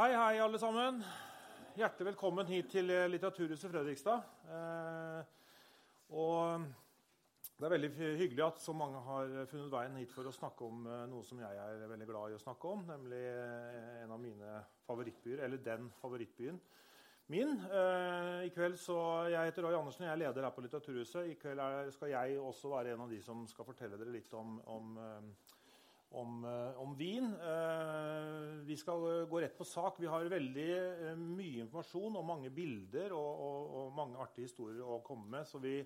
Hei, hei, alle sammen. Hjertelig velkommen hit til eh, Litteraturhuset Fredrikstad. Eh, og det er veldig hyggelig at så mange har funnet veien hit for å snakke om eh, noe som jeg er veldig glad i å snakke om, nemlig eh, en av mine favorittbyer, eller den favorittbyen min. Eh, I kveld så, Jeg heter Roy Andersen, jeg er leder her på Litteraturhuset. I kveld er, skal jeg også være en av de som skal fortelle dere litt om, om eh, om, eh, om vin. Eh, vi skal gå rett på sak. Vi har veldig eh, mye informasjon og mange bilder og, og, og mange artige historier å komme med. Så vi,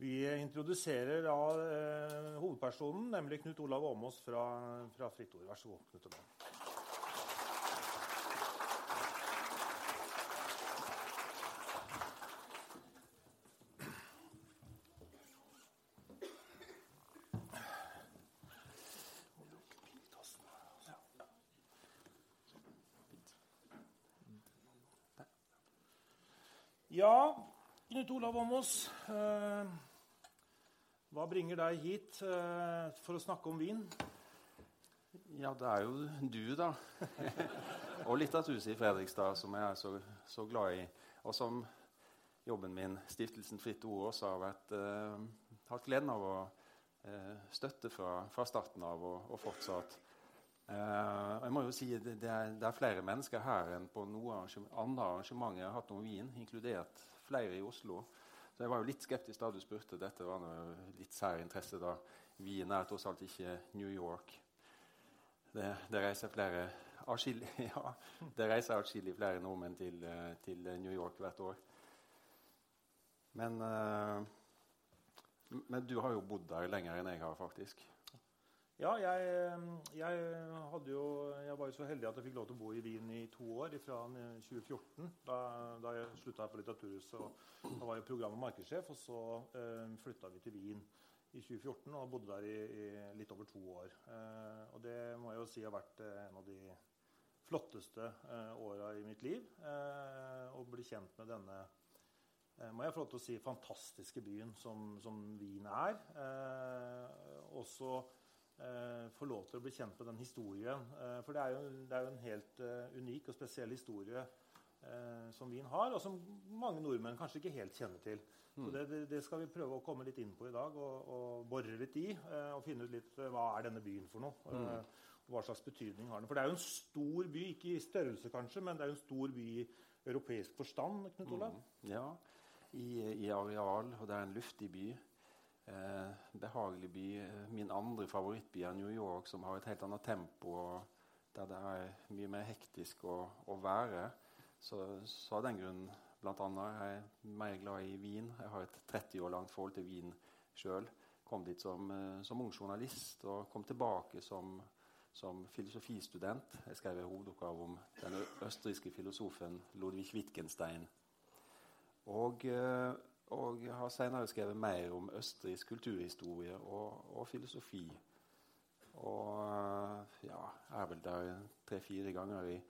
vi introduserer da eh, hovedpersonen, nemlig Knut Olav Åmås fra, fra Fritt Ord. Vær så god, Knut Olav. Ja, Knut Olav Åmås. Eh, hva bringer deg hit eh, for å snakke om vin? Ja, det er jo du, da. og Litteraturhuset i Fredrikstad, som jeg er så, så glad i. Og som jobben min, Stiftelsen Fritt Ord, også har vært, eh, hatt gleden av å eh, støtte fra, fra starten av og, og fortsatt. Eh, jeg må jo si det, det, er, det er flere mennesker her enn på noen arrangement, andre arrangementer jeg har hatt om vin, inkludert flere i Oslo. Så jeg var jo litt skeptisk da du spurte. Dette var noe litt sær interesse da. Wien er tross alt ikke New York. Det, det reiser flere atskillig flere nordmenn til, eh, til New York hvert år. Men, eh, men du har jo bodd der lenger enn jeg har, faktisk. Ja, jeg, jeg, jo, jeg, var jo så heldig at jeg fikk lov til å bo i Wien i to år, fra 2014. Da, da jeg slutta her på Litteraturhuset. og Da var jeg program- og markedssjef, og så eh, flytta vi til Wien i 2014 og bodde der i, i litt over to år. Eh, og det må jeg jo si har vært eh, en av de flotteste eh, åra i mitt liv. Eh, å bli kjent med denne eh, må jeg få lov til å si fantastiske byen som, som Wien er. Eh, også eh, få lov til å bli kjent med den historien. Eh, for det er, jo, det er jo en helt eh, unik og spesiell historie eh, som Wien har, og som mange nordmenn kanskje ikke helt kjenner til. Så det, det, skal vi prøve å komme litt inn på i dag og, og bore litt i. og finne ut litt hva er denne byen for noe. eh, og hva slags betydning har den. For det er jo en stor by, ikke i størrelse kanskje, men det er jo en stor by i europeisk forstand. Knut Olav. Ja, i, i areal, og det er en luftig by. Eh, behagelig by. Min andre favorittby er New York, som har et helt annet tempo. og Der det er mye mer hektisk å, å være. Så, så av den grunn blant annet, er jeg mer glad i Wien. Jeg har et 30 år langt forhold til Wien sjøl. Kom dit som, eh, som ung journalist og kom tilbake som, som filosofistudent. Jeg skrev en hovedoppgave om den østerrikske filosofen Ludwig Wittgenstein. Og, eh, og har senere skrevet mer om østerriksk kulturhistorie og, og filosofi. Og eh, ja, jeg er vel der tre-fire ganger i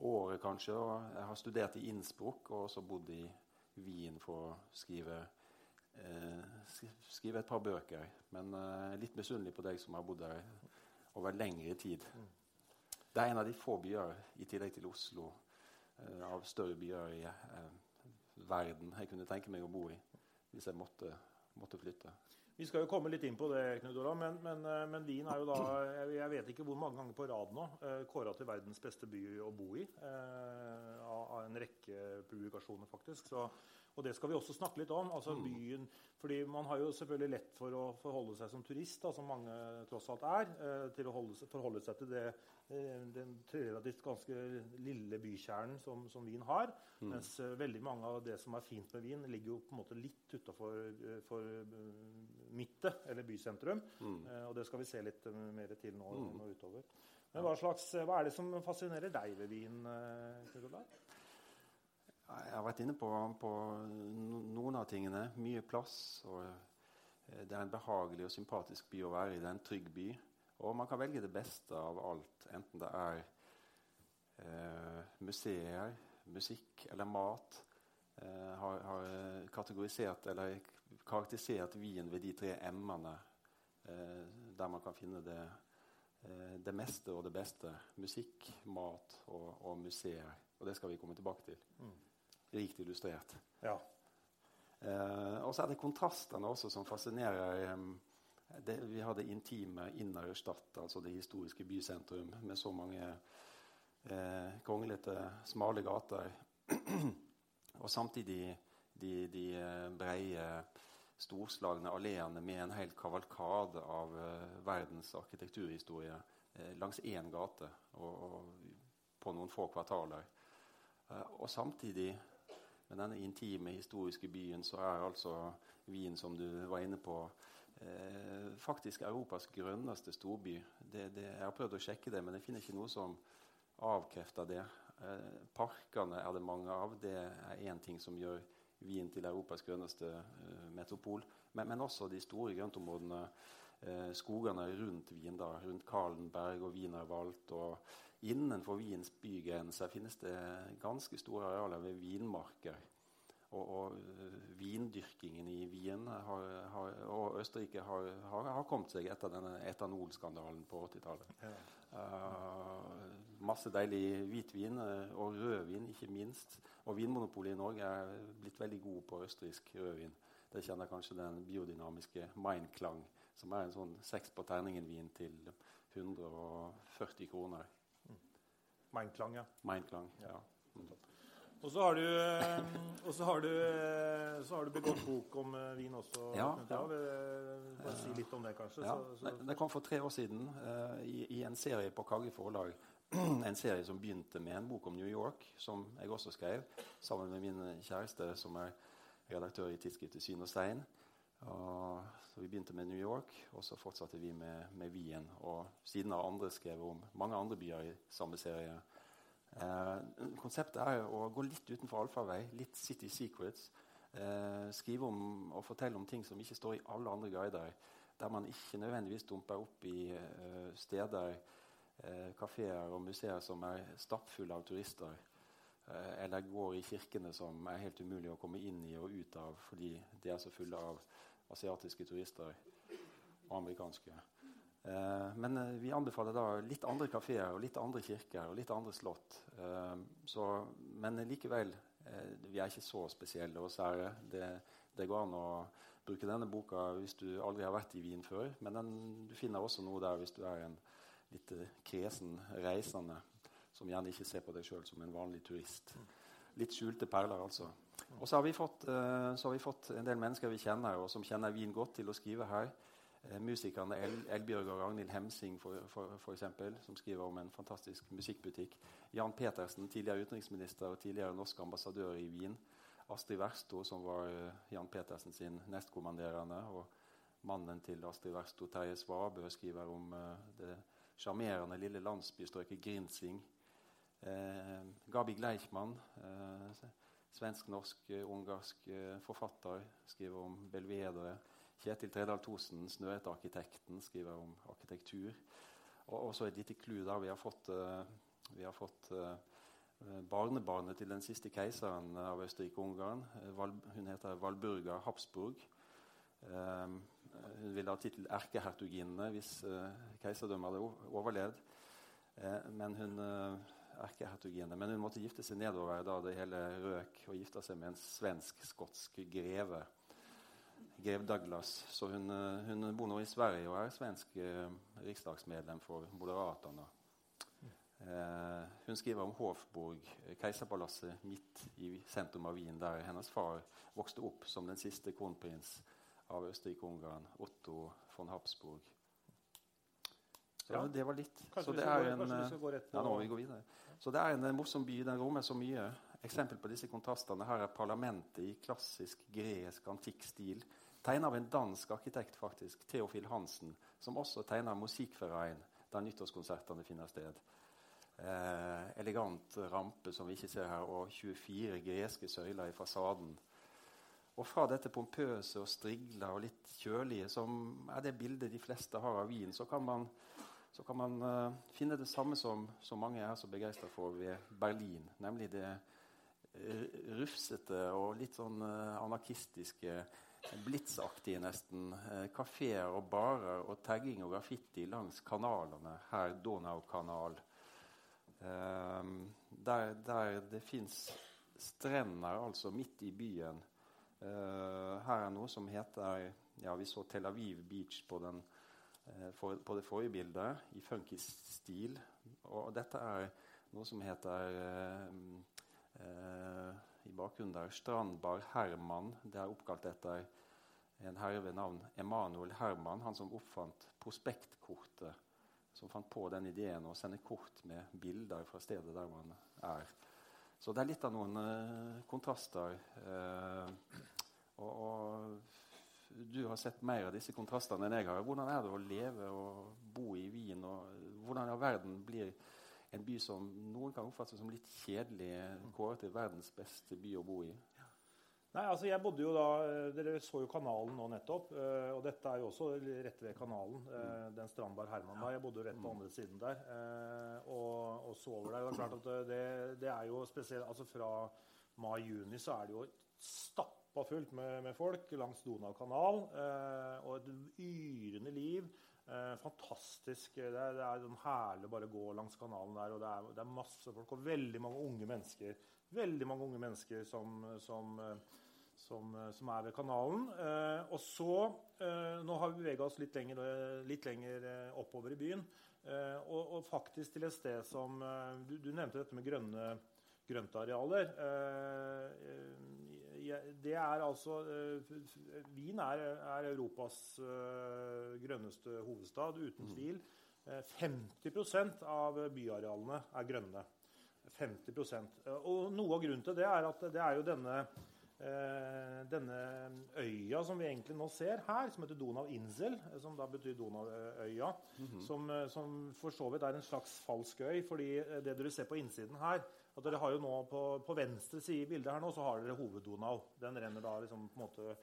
året, kanskje. Og jeg har studert i Innsbruck og også bodd i Wien for å skrive, eh, skrive et par bøker. Men eh, litt misunnelig på deg som har bodd der over lengre tid. Det er en av de få byer, i tillegg til Oslo, eh, av større byer i eh, verden jeg kunne tenke meg å bo i hvis jeg måtte, måtte flytte. Vi skal jo komme litt inn på det, Knut Olav, men, men, eh, men Wien er jo da jeg, vet ikke hvor mange ganger på rad nå eh, kåra til verdens beste by å bo i. Eh, av en rekke publikasjoner, faktisk. Så, og det skal vi også snakke litt om. altså byen, fordi Man har jo selvfølgelig lett for å forholde seg som turist, da, som mange tross alt er, eh, til å holde, forholde seg til det, eh, den relativt ganske lille bykjernen som, som Wien har. Mens eh, veldig mange av det som er fint med Wien, ligger jo på en måte litt utafor for, eh, eller bysentrum. Mm. og det skal vi se litt mer til nå, nå utover. Men hva, slags, hva er det som fascinerer deg ved Wien? Knut Olav? Jeg har vært inne på, på noen av tingene. Mye plass. og eh, Det er en behagelig og sympatisk by å være i. Det er en trygg by. Og man kan velge det beste av alt, enten det er eh, museer, musikk eller mat. Eh, har, har kategorisert eller karakterisert Wien ved de tre M-ene, eh, der man kan finne det eh, det meste og det beste. Musikk, mat og, og, museer. Og det skal vi komme tilbake til. Mm. Rikt illustrert. Ja. Eh, og så er det kontrastene også som fascinerer. Det, vi har det intime Innerstadt, altså det historiske bysentrum, med så mange eh, kronglete, smale gater. og samtidig de, de eh, breie, storslagne alleene med en hel kavalkade av eh, verdens arkitekturhistorie eh, langs én gate og, og, på noen få kvartaler. Uh, og samtidig, med denne intime, historiske byen, så er altså Wien, som du var inne på, faktisk Europas grønneste storby. Det, det, jeg har prøvd å sjekke det, men jeg finner ikke noe som avkrefter det. parkene er det mange av. Det er én ting som gjør Wien til Europas grønneste eh, metropol. Men, men, også de store grøntområdene, uh, skogene rundt Wien, da, rundt Kalenberg og Wienerwald. Og innenfor Wiens bygrenser finnes det ganske store arealer ved vinmarker. Og, og uh, vindyrkingen i Wien har, har, og Østerrike har, har, kommet seg etter denne etanolskandalen på 80-tallet. Ja. Uh, masse deilig hvitvin og rødvin, ikke minst. Og Vinmonopolet i Norge er blitt veldig god på østerriksk rødvin. Det kjenner kanskje den biodynamiske Meinklang, som er en sånn seks på terningen-vin til 140 kroner. Mm. Meinklang, ja. Meinklang, ja. Mm. Og så har du, og så har du, så har du begått bok om eh, vin også. Ja, ja. Bare si litt om det, kanskje. Ja, så, så. Det kom for tre år siden uh, i, i, en serie på Kagge forlag. en serie som begynte med en bok om New York, som jeg også skrev sammen med min kjæreste, som er redaktør i tidsskriftet Syn og Stein. Og, så Vi begynte med New York, og så fortsatte vi med, med Wien. Og siden har andre skrevet om mange andre byer i samme serie. Eh, konseptet er å gå litt utenfor allfarvei, litt City Secrets. Eh, skrive om og fortelle om ting som ikke står i alle andre guider. Der man ikke nødvendigvis dumper opp i eh, steder eh, kafeer og museer som er stappfulle av turister. Eh, eller går i kirkene som er helt umulig å komme inn i og ut av fordi de er så fulle av asiatiske turister og amerikanske. Eh, men eh, vi anbefaler da litt andre kafeer og litt andre kirker og litt andre slott. Så, men likevel, vi er ikke så spesielle og sære. Det, det går an å bruke denne boka hvis du aldri har vært i Wien før. Men den, du finner også noe der hvis du er en litt kresen reisende som gjerne ikke ser på deg sjøl som en vanlig turist. Litt skjulte perler, altså. Og så har, vi fått, så har vi fått en del mennesker vi kjenner, og som kjenner Wien godt, til å skrive her. Uh, musikerne El Elbjørg og Ragnhild Hemsing, for, for, for, eksempel, som skriver om en fantastisk musikkbutikk. Jan Petersen, tidligere utenriksminister og tidligere norsk ambassadør i Wien. Astrid Versto, som var uh, Jan Petersen sin nestkommanderende. Og mannen til Astrid Versto, Terje Svabø, skriver om det sjarmerende lille landsbystrøket Grinsing. Eh, Gabi Gleichmann, eh, svensk-norsk-ungarsk eh, forfatter, skriver om belvedere. Kjetil Tredal Thosen, snøhetearkitekten, skriver om arkitektur. Og også et lite clou der vi har fått, vi har fått barnebarnet til den siste keiseren av Østerrike-Ungarn. hun heter Valburga Habsburg. Hun ville ha tittel erkehertuginne hvis keiserdømmet hadde overlevd. Men hun erkehertuginne, men hun måtte gifte seg nedover da det hele røk, og gifte seg med en svensk-skotsk greve. Grev Douglas. Så hun, hun, bor nå i Sverige og er svensk riksdagsmedlem for Moderaterna. hun skriver om Hofburg, keiserpalasset midt i sentrum av Wien, der hennes far vokste opp som den siste kronprins av Østerrike-Ungarn, Otto von Habsburg. Ja. det var litt. Kanskje så det er en, ja, nå vi gå videre. Så det er en morsom by. Den rommer så mye. Eksempel på disse kontrastene. Her er parlamentet i klassisk gresk antikk stil. Tegnet av en dansk arkitekt, faktisk, Theofil Hansen, som også tegner Musikkverein, der nyttårskonsertene finner sted. Eh, elegant rampe som vi ikke ser her, og 24 greske søyler i fasaden. Og fra dette pompøse og strigla og litt kjølige, som er det bildet de fleste har av Wien, så kan man, så kan man uh, finne det samme som, som mange er så begeistra for ved Berlin. Nemlig det uh, rufsete og litt sånn uh, anarkistiske blitsaktige, nesten. uh, Kafeer og barer og tagging og graffiti langs kanalene her, Donaukanal. Eh, der, der det fins strender altså midt i byen. Eh, her er noe som heter ja, Vi så Tel Aviv Beach på, den, eh, på det forrige bildet, i funkisstil. Og dette er noe som heter eh, eh, i bakgrunnen der Strandbar Herman. Det er oppkalt etter en herre ved navn Emanuel Herman, han som oppfant prospektkortet. Som fant på den ideen å sende kort med bilder fra stedet der man er. Så det er litt av noen uh, kontraster. Uh, og, og, du har sett mer av disse kontrastene enn jeg har. Hvordan er det å leve og bo i Wien? og Hvordan i verden blir en by som noen kan oppfatte som litt kjedelig, kåret til verdens beste by å bo i? Nei, altså jeg bodde jo da, eh, Dere så jo kanalen nå nettopp. Eh, og dette er jo også rett ved kanalen. Eh, den Strandbar Herman da, Jeg bodde jo rett på andre siden der. Og, og så over der. Det er klart at det, det er jo spesielt altså Fra mai-juni så er det jo stappa fullt med, med folk langs Donau kanal. Og et yrende liv. fantastisk. Det er, det er sånn herlig bare gå langs kanalen der. Og det er, det er masse folk og veldig mange unge mennesker veldig mange unge mennesker som, som, som, som er ved kanalen. Eh, og så eh, Nå har vi bevega oss litt lenger, litt lenger, eh, oppover i byen. Eh, og, og, faktisk til et sted som eh, du, du, nevnte dette med grønne grøntarealer. Eh, det er altså Wien er, er Europas grønneste hovedstad, uten mm. tvil. 50% av byarealene er grønne. 50 Og Noe av grunnen til det er at det er jo denne, eh, denne øya som vi egentlig nå ser her, som heter Donau Insel, som da betyr Donauøya, mm -hmm. som, eh, som, for så vidt er en slags falsk øy. fordi det dere ser på innsiden her at dere har jo nå På, på venstre side i bildet her nå, så har dere Hoveddonau. Den renner da liksom på en måte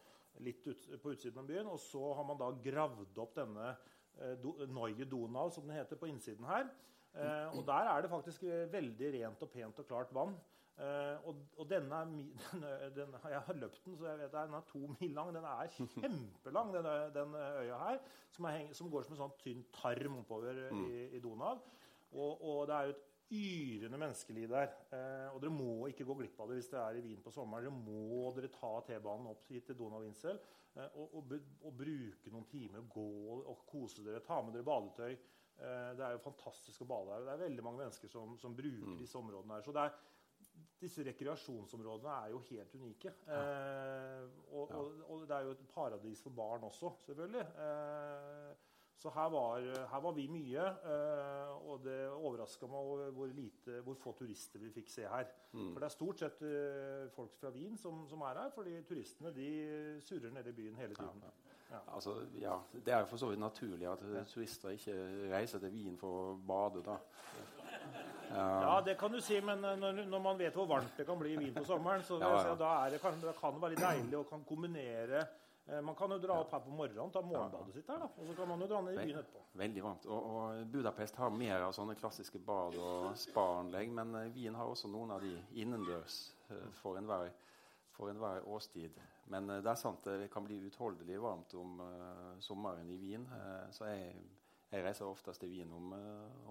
litt ut, på utsiden av byen. Og så har man da gravd opp denne eh, do, Neue Donau, som den heter, på innsiden her. Eh, og der er det faktisk eh, veldig rent og pent og klart vann. Eh, og, og denne, denne, denne, Jeg har løpt den, så jeg vet den er to mil lang. Den er kjempelang, den, den øya her. Som, er, som, går som en sånn tynn tarm oppover mm. i, i Donau. Og, og, det er jo et yrende menneskeliv der. Eh, og dere må ikke gå glipp av det hvis dere er i Wien på sommeren. Dere må dere ta T-banen opp hit til Donau-Insel eh, og, og, og, bruke noen timer. Gå og kose dere. Ta med dere badetøy. Eh, det er jo fantastisk å bade her. Det er veldig mange mennesker som, som bruker mm. disse områdene. her. Så er, disse rekreasjonsområdene er jo helt unike. Eh, og, ja. og, og, det er jo et paradis for barn også, selvfølgelig. Så her var, her var, vi mye, eh, og det overraska meg hvor, lite, hvor, få turister vi fikk se her. Mm. For det er stort sett eh, folk fra Wien som, som, er her, fordi turistene de surrer nede i byen hele tiden. Ja. Ja. Altså, ja, det er jo for så vidt naturlig at ja. turister ikke reiser til Wien for å bade. da. Ja, det kan du si, men eh, når, når, man vet hvor varmt det kan bli i Wien på sommeren, så ja, ja. Da, det, kan, det kan være deilig å kan kombinere Man kan jo dra opp her på morgenen, ta morgenbadet sitt her, da, og så kan man jo dra ned i byen etterpå. Veldig varmt. Og, og Budapest har mer av sånne klassiske bad- og spa-anlegg, men eh, Wien har også noen av de innendørs for enhver for enhver årstid. Men uh, det er sant det kan bli utholdelig varmt om uh, sommeren i Wien. Uh, så jeg, jeg, reiser oftest til Wien om,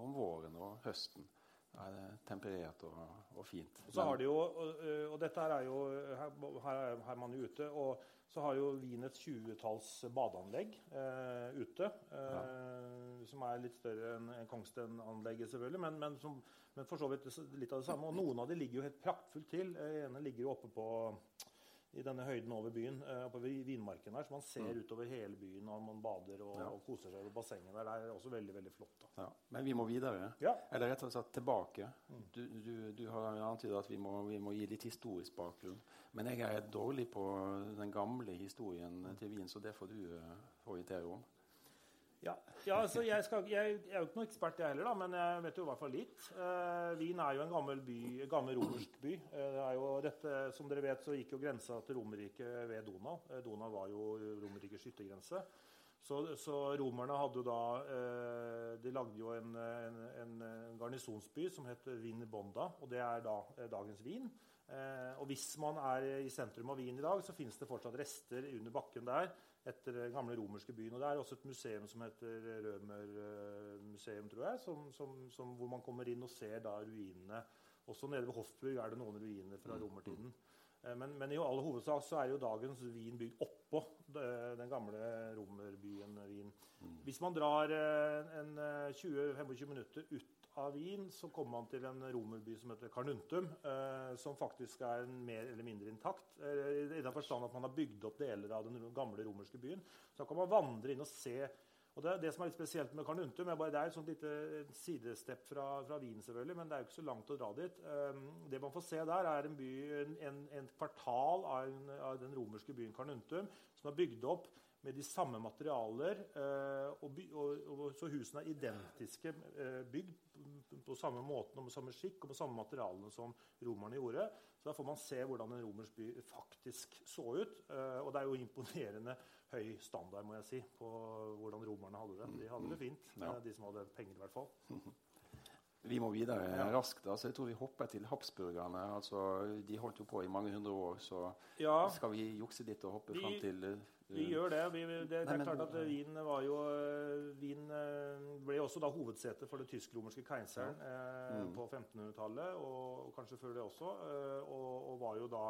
om, våren og høsten. Er temperert og, og fint. Og, så har de jo, og, og dette her er jo her, her er man jo ute. og så har jo Wien et tjuetalls badeanlegg eh, ute. Eh, ja. Som er litt større enn en Kongsten-anlegget, selvfølgelig. Men, men, som, men, for så vidt litt av det samme. Og noen av dem ligger jo helt praktfullt til. Den ene ligger jo oppe på i denne høyden over byen, på oppe ved Vinmarken her, så man ser mm. utover hele byen når man bader og, ja. og koser seg i bassenget der. Det er også veldig veldig flott. Ja. Men vi må videre. Ja. Eller rett og slett tilbake. Mm. Du, du, du, har antydet at vi må, vi må, gi litt historisk bakgrunn. Men jeg er dårlig på den gamle historien til Wien, så det får du uh, orientere om. Ja, ja altså jeg, skal, jeg, jeg, er jo ikke noen ekspert, jeg heller, da, men jeg vet jo i hvert fall litt. Eh, Wien er jo en gammel, by, gammel romersk by. Eh, det er jo dette, som dere vet, så gikk jo grensa til Romerriket ved Donau. Eh, Donau var jo Romerrikets skyttergrense. Så, så, romerne hadde jo da eh, De lagde jo en, en, en, garnisonsby som het Vin Bonda, og det er da eh, dagens Wien. Eh, og hvis man er i sentrum av Wien i dag, så finnes det fortsatt rester under bakken der etter den gamle romerske byen. Og det er også et museum som heter Rømermuseum, tror jeg, som, som, som, hvor man kommer inn og ser da ruinene. Også nede ved Hofburg er det noen ruiner fra mm. romertiden. Eh, men, men, i all hovedsak så er jo dagens Wien bygd oppå den gamle romerbyen Wien. Mm. Hvis man drar eh, en 20-25 eh, minutter ut av Wien, så kommer man til en romerby som heter Carnuntum, som faktisk er mer eller mindre intakt. I den forstand at man har bygd opp deler av den gamle romerske byen. Så kan man vandre inn og se og det, det, som er litt spesielt med Carnuntum, er bare, det er et sånt lite sidestepp fra, fra, Wien, selvfølgelig, men det er jo ikke så langt å dra dit. Eh, det man får se der, er en, by, en, en, en kvartal av, av, den romerske byen Carnuntum som er bygd opp med de samme materialer. Uh, og, og, og, så husene er identiske, uh, bygd på samme måten og med samme skikk og med samme materialene som romerne gjorde. Så da får man se hvordan en romersk by faktisk så ut. Uh, og det er jo imponerende høy standard må jeg si, på hvordan romerne hadde det. De hadde det fint, ja. de som hadde penger i hvert fall. Vi må videre ja. raskt. Altså, jeg tror vi hopper til habsburgerne. Altså, de holdt jo på i mange hundre år, så ja. skal vi jukse litt og hoppe fram til uh, Vi gjør det. Vi, det, det Nei, er klart at Wien var jo Wien ble også da hovedsete for det tysk-romerske keiseren eh, mm. på 1500-tallet, og, og, kanskje før det også, eh, og, og var jo da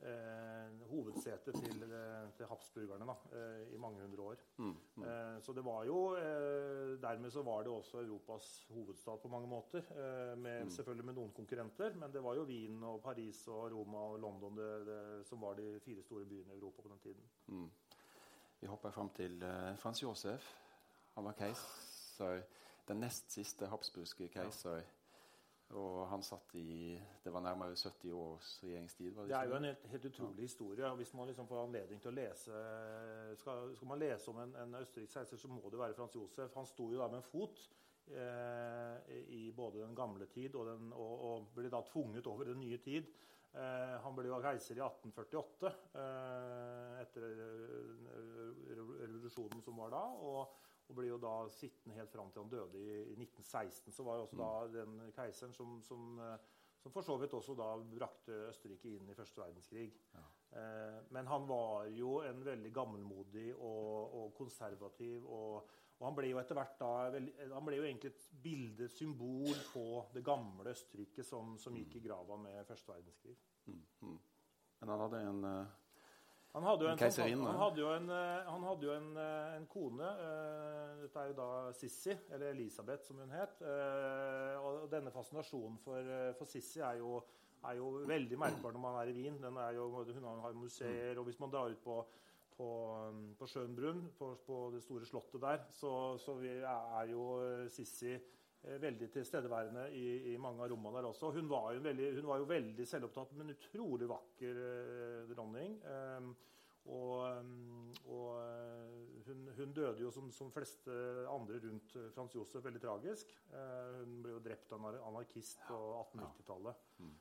eh, hovedsete til, eh, til habsburgerne da, eh, i mange hundre år. Mm, mm. Eh, så det var jo eh, Dermed så var det også Europas hovedstad på mange måter. Eh, med, mm. Selvfølgelig med noen konkurrenter, men det var jo Wien og Paris og Roma og London det, det, som var de fire store byene i Europa på den tiden. Mm. Vi hopper fram til Frans Josef. Han var keiser, den nest siste habsburgske keiser. Ja. Og han satt i Det var nærmere 70 års regjeringstid. Det, det, er jo en helt, helt utrolig historie. Hvis man liksom får anledning til å lese Skal, skal man lese om en, en østerriksk heiser, så må det være Frans Josef. Han sto jo da med en fot eh, i både den gamle tid og, den, og, og, ble da tvunget over den nye tid. Eh, han ble jo keiser i 1848 eh, etter revolusjonen som var da. og og ble jo da sittende helt fram til han døde i, i 1916. Så var jo også mm. da den keiseren som, som, eh, som, for så vidt også da brakte Østerrike inn i første verdenskrig. Ja. Eh, men han var jo en veldig gammelmodig og, og konservativ. Og, og, han ble jo etter hvert da veldig, han ble jo egentlig et bilde, symbol på det gamle Østerrike som, som gikk i grava med første verdenskrig. Mm. Mm. Men han hadde en uh han hadde jo en, keiserin, han hadde jo en, eh, han hadde jo en, eh, en kone. Uh, dette er jo da Sissi, eller Elisabeth som hun het. Uh, og denne fascinasjonen for, for Sissi er jo, er jo, veldig merkbar når man er i Wien. Jo, hun har museer, og hvis man drar ut på, på, på Schönbrunn, på, på, det store slottet der, så, så er jo Sissi Eh, veldig tilstedeværende i, i, mange av rommene der også. Hun var, jo veldig, hun var jo veldig selvopptatt, men utrolig vakker eh, dronning. Eh, og, ehm, og eh, hun, hun, døde jo som, som fleste andre rundt Frans Josef veldig tragisk. Eh, hun ble jo drept av en anarkist på 1890-tallet. Ja. Mm.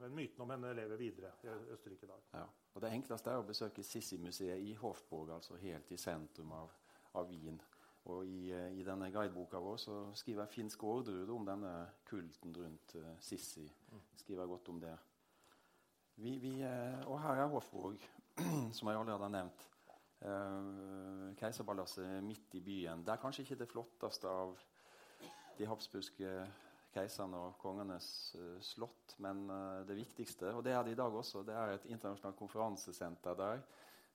Men myten om henne lever videre i Østerrike i dag. Ja. Og Det enkleste er å besøke Sissi-museet i Hofburg, altså helt i sentrum av, av Wien. Og i, eh, i, denne guideboka vår så skriver jeg Finn Skårderud om denne kulten rundt uh, Sissi. Skriver godt om det. Vi, vi, uh, og her er Hofborg, som jeg allerede har nevnt. Uh, Keiserpalasset midt i byen. Det er kanskje ikke det flotteste av de habsburgske keiserne og kongenes slott, men det viktigste, og det er det i dag også, det er et internasjonalt konferansesenter der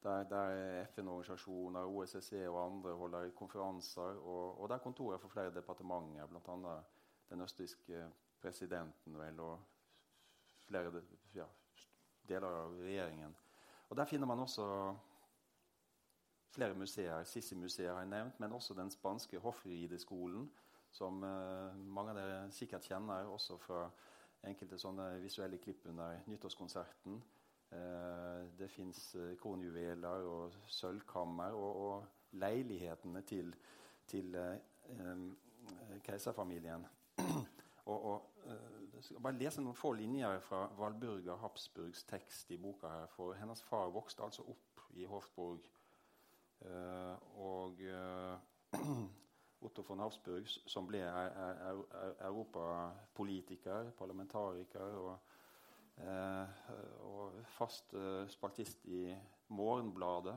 der, der FN-organisasjoner, OSSE og andre holder konferanser. Og, og der kontorer for flere departementer, bl.a. den østerrikske presidenten vel, og flere ja, deler av regjeringen. Og Der finner man også flere museer. Sissi-museet har jeg nevnt, men også den spanske hoffrideskolen, som eh, mange av dere sikkert kjenner også fra enkelte sånne visuelle klipp under nyttårskonserten. Eh, det fins eh, kronjuveler og sølvkammer og, og leilighetene til, til eh, keiserfamilien. og, og jeg skal bare lese noen få linjer fra Valburga Habsburgs tekst i boka. her, for Hennes far vokste altså opp i Hofburg og Otto von Habsburg, som ble europapolitiker, parlamentariker og, og fast spaltist i Morgenbladet,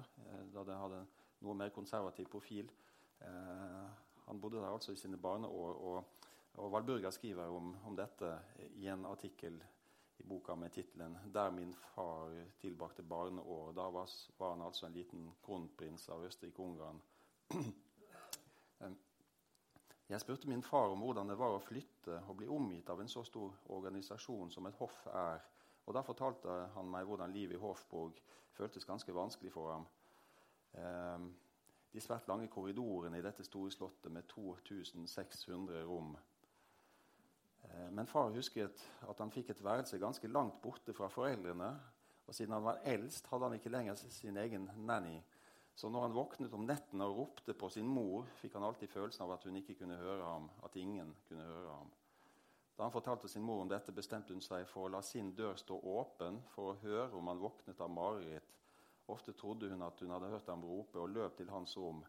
da det hadde noe mer konservativ profil. han bodde der altså i sine barneår. og og Valburga skriver om, om, dette i en artikkel i boka med tittelen 'Der min far tilbrakte barneår'. Da var, var, han altså en liten kronprins av Østerrike-Ungarn. Jeg spurte min far om hvordan det var å flytte og bli omgitt av en så stor organisasjon som et hoff er. Og Da fortalte han meg hvordan livet i Hofburg føltes ganske vanskelig for ham. Eh, de svært lange korridorene i dette store slottet med 2600 rom Eh, men far husket at han fikk et værelse ganske langt borte fra foreldrene. Og siden han var eldst, hadde han ikke lenger sin egen nanny. Så når han våknet om netten og ropte på sin mor, fikk han alltid følelsen av at hun ikke kunne høre ham. At ingen kunne høre ham. Da han fortalte sin mor om dette, bestemte hun seg for å la sin dør stå åpen for å høre om han våknet av mareritt. Ofte trodde hun at hun hadde hørt ham rope, og løp til hans rom.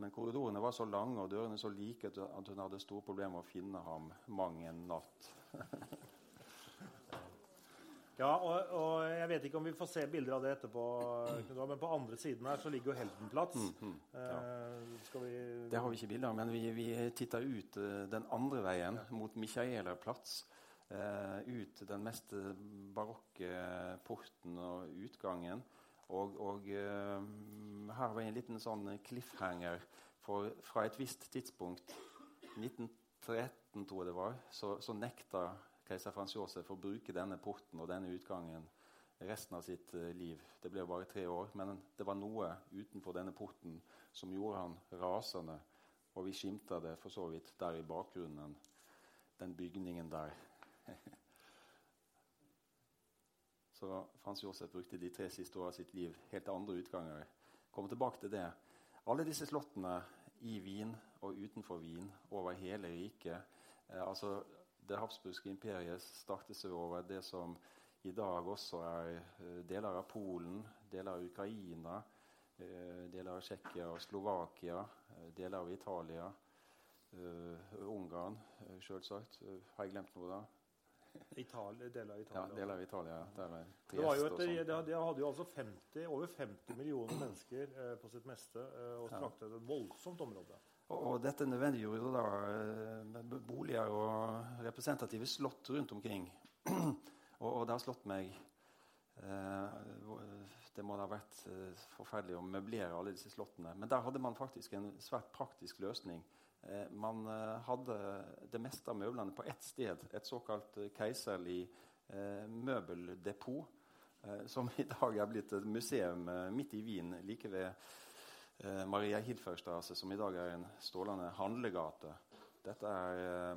Men korridorene var så lange og dørene så like at hun hadde store problemer med å finne ham mang en natt. ja, og, og, jeg vet ikke om vi får se bilder av det etterpå, men på andre siden her så ligger jo Heldenplats. Mm, mm, ja. eh, vi... Det har vi ikke bilder av, men vi, vi titta ut uh, den andre veien, ja. mot Michaelerplatz. Uh, ut den mest barokke porten og utgangen. Og, og uh, her var en liten sånn cliffhanger. For fra et visst tidspunkt, 1913 tror jeg det var, så, så nekta keiser Frans Josef å bruke denne porten og denne utgangen resten av sitt uh, liv. Det ble bare tre år, men det var noe utenfor denne porten som gjorde han rasende. Og vi skimta det for så vidt der i bakgrunnen, den bygningen der. Så Frans Josef brukte de tre siste åra av sitt liv helt andre utganger. Kommer tilbake til det. Alle disse slottene i Wien og utenfor Wien, over hele riket eh, altså Det habsburgske imperiet startet seg over det som i dag også er eh, deler av Polen, deler av Ukraina, eh, deler av Tsjekkia og Slovakia, eh, deler av Italia, Ungarn, selvsagt. Har jeg glemt noe da? Italia, deler av Italia. Ja, deler av Italia. Det, var jo et, det, det hadde jo altså 50, over 50 millioner mennesker eh, på sitt meste eh, og strakte et voldsomt område. Og, dette nødvendiggjorde da eh, boliger og representative slott rundt omkring. og, og, det har slått meg eh, Det må da ha vært eh, forferdelig å møblere alle disse slottene. Men der hadde man faktisk en svært praktisk løsning. Man hadde det meste av møblene på ett sted, et såkalt keiserlig møbeldepot, som i dag er blitt et museum midt i Wien, like ved Maria Hilferstrasse, som i dag er en strålende handlegate. Dette er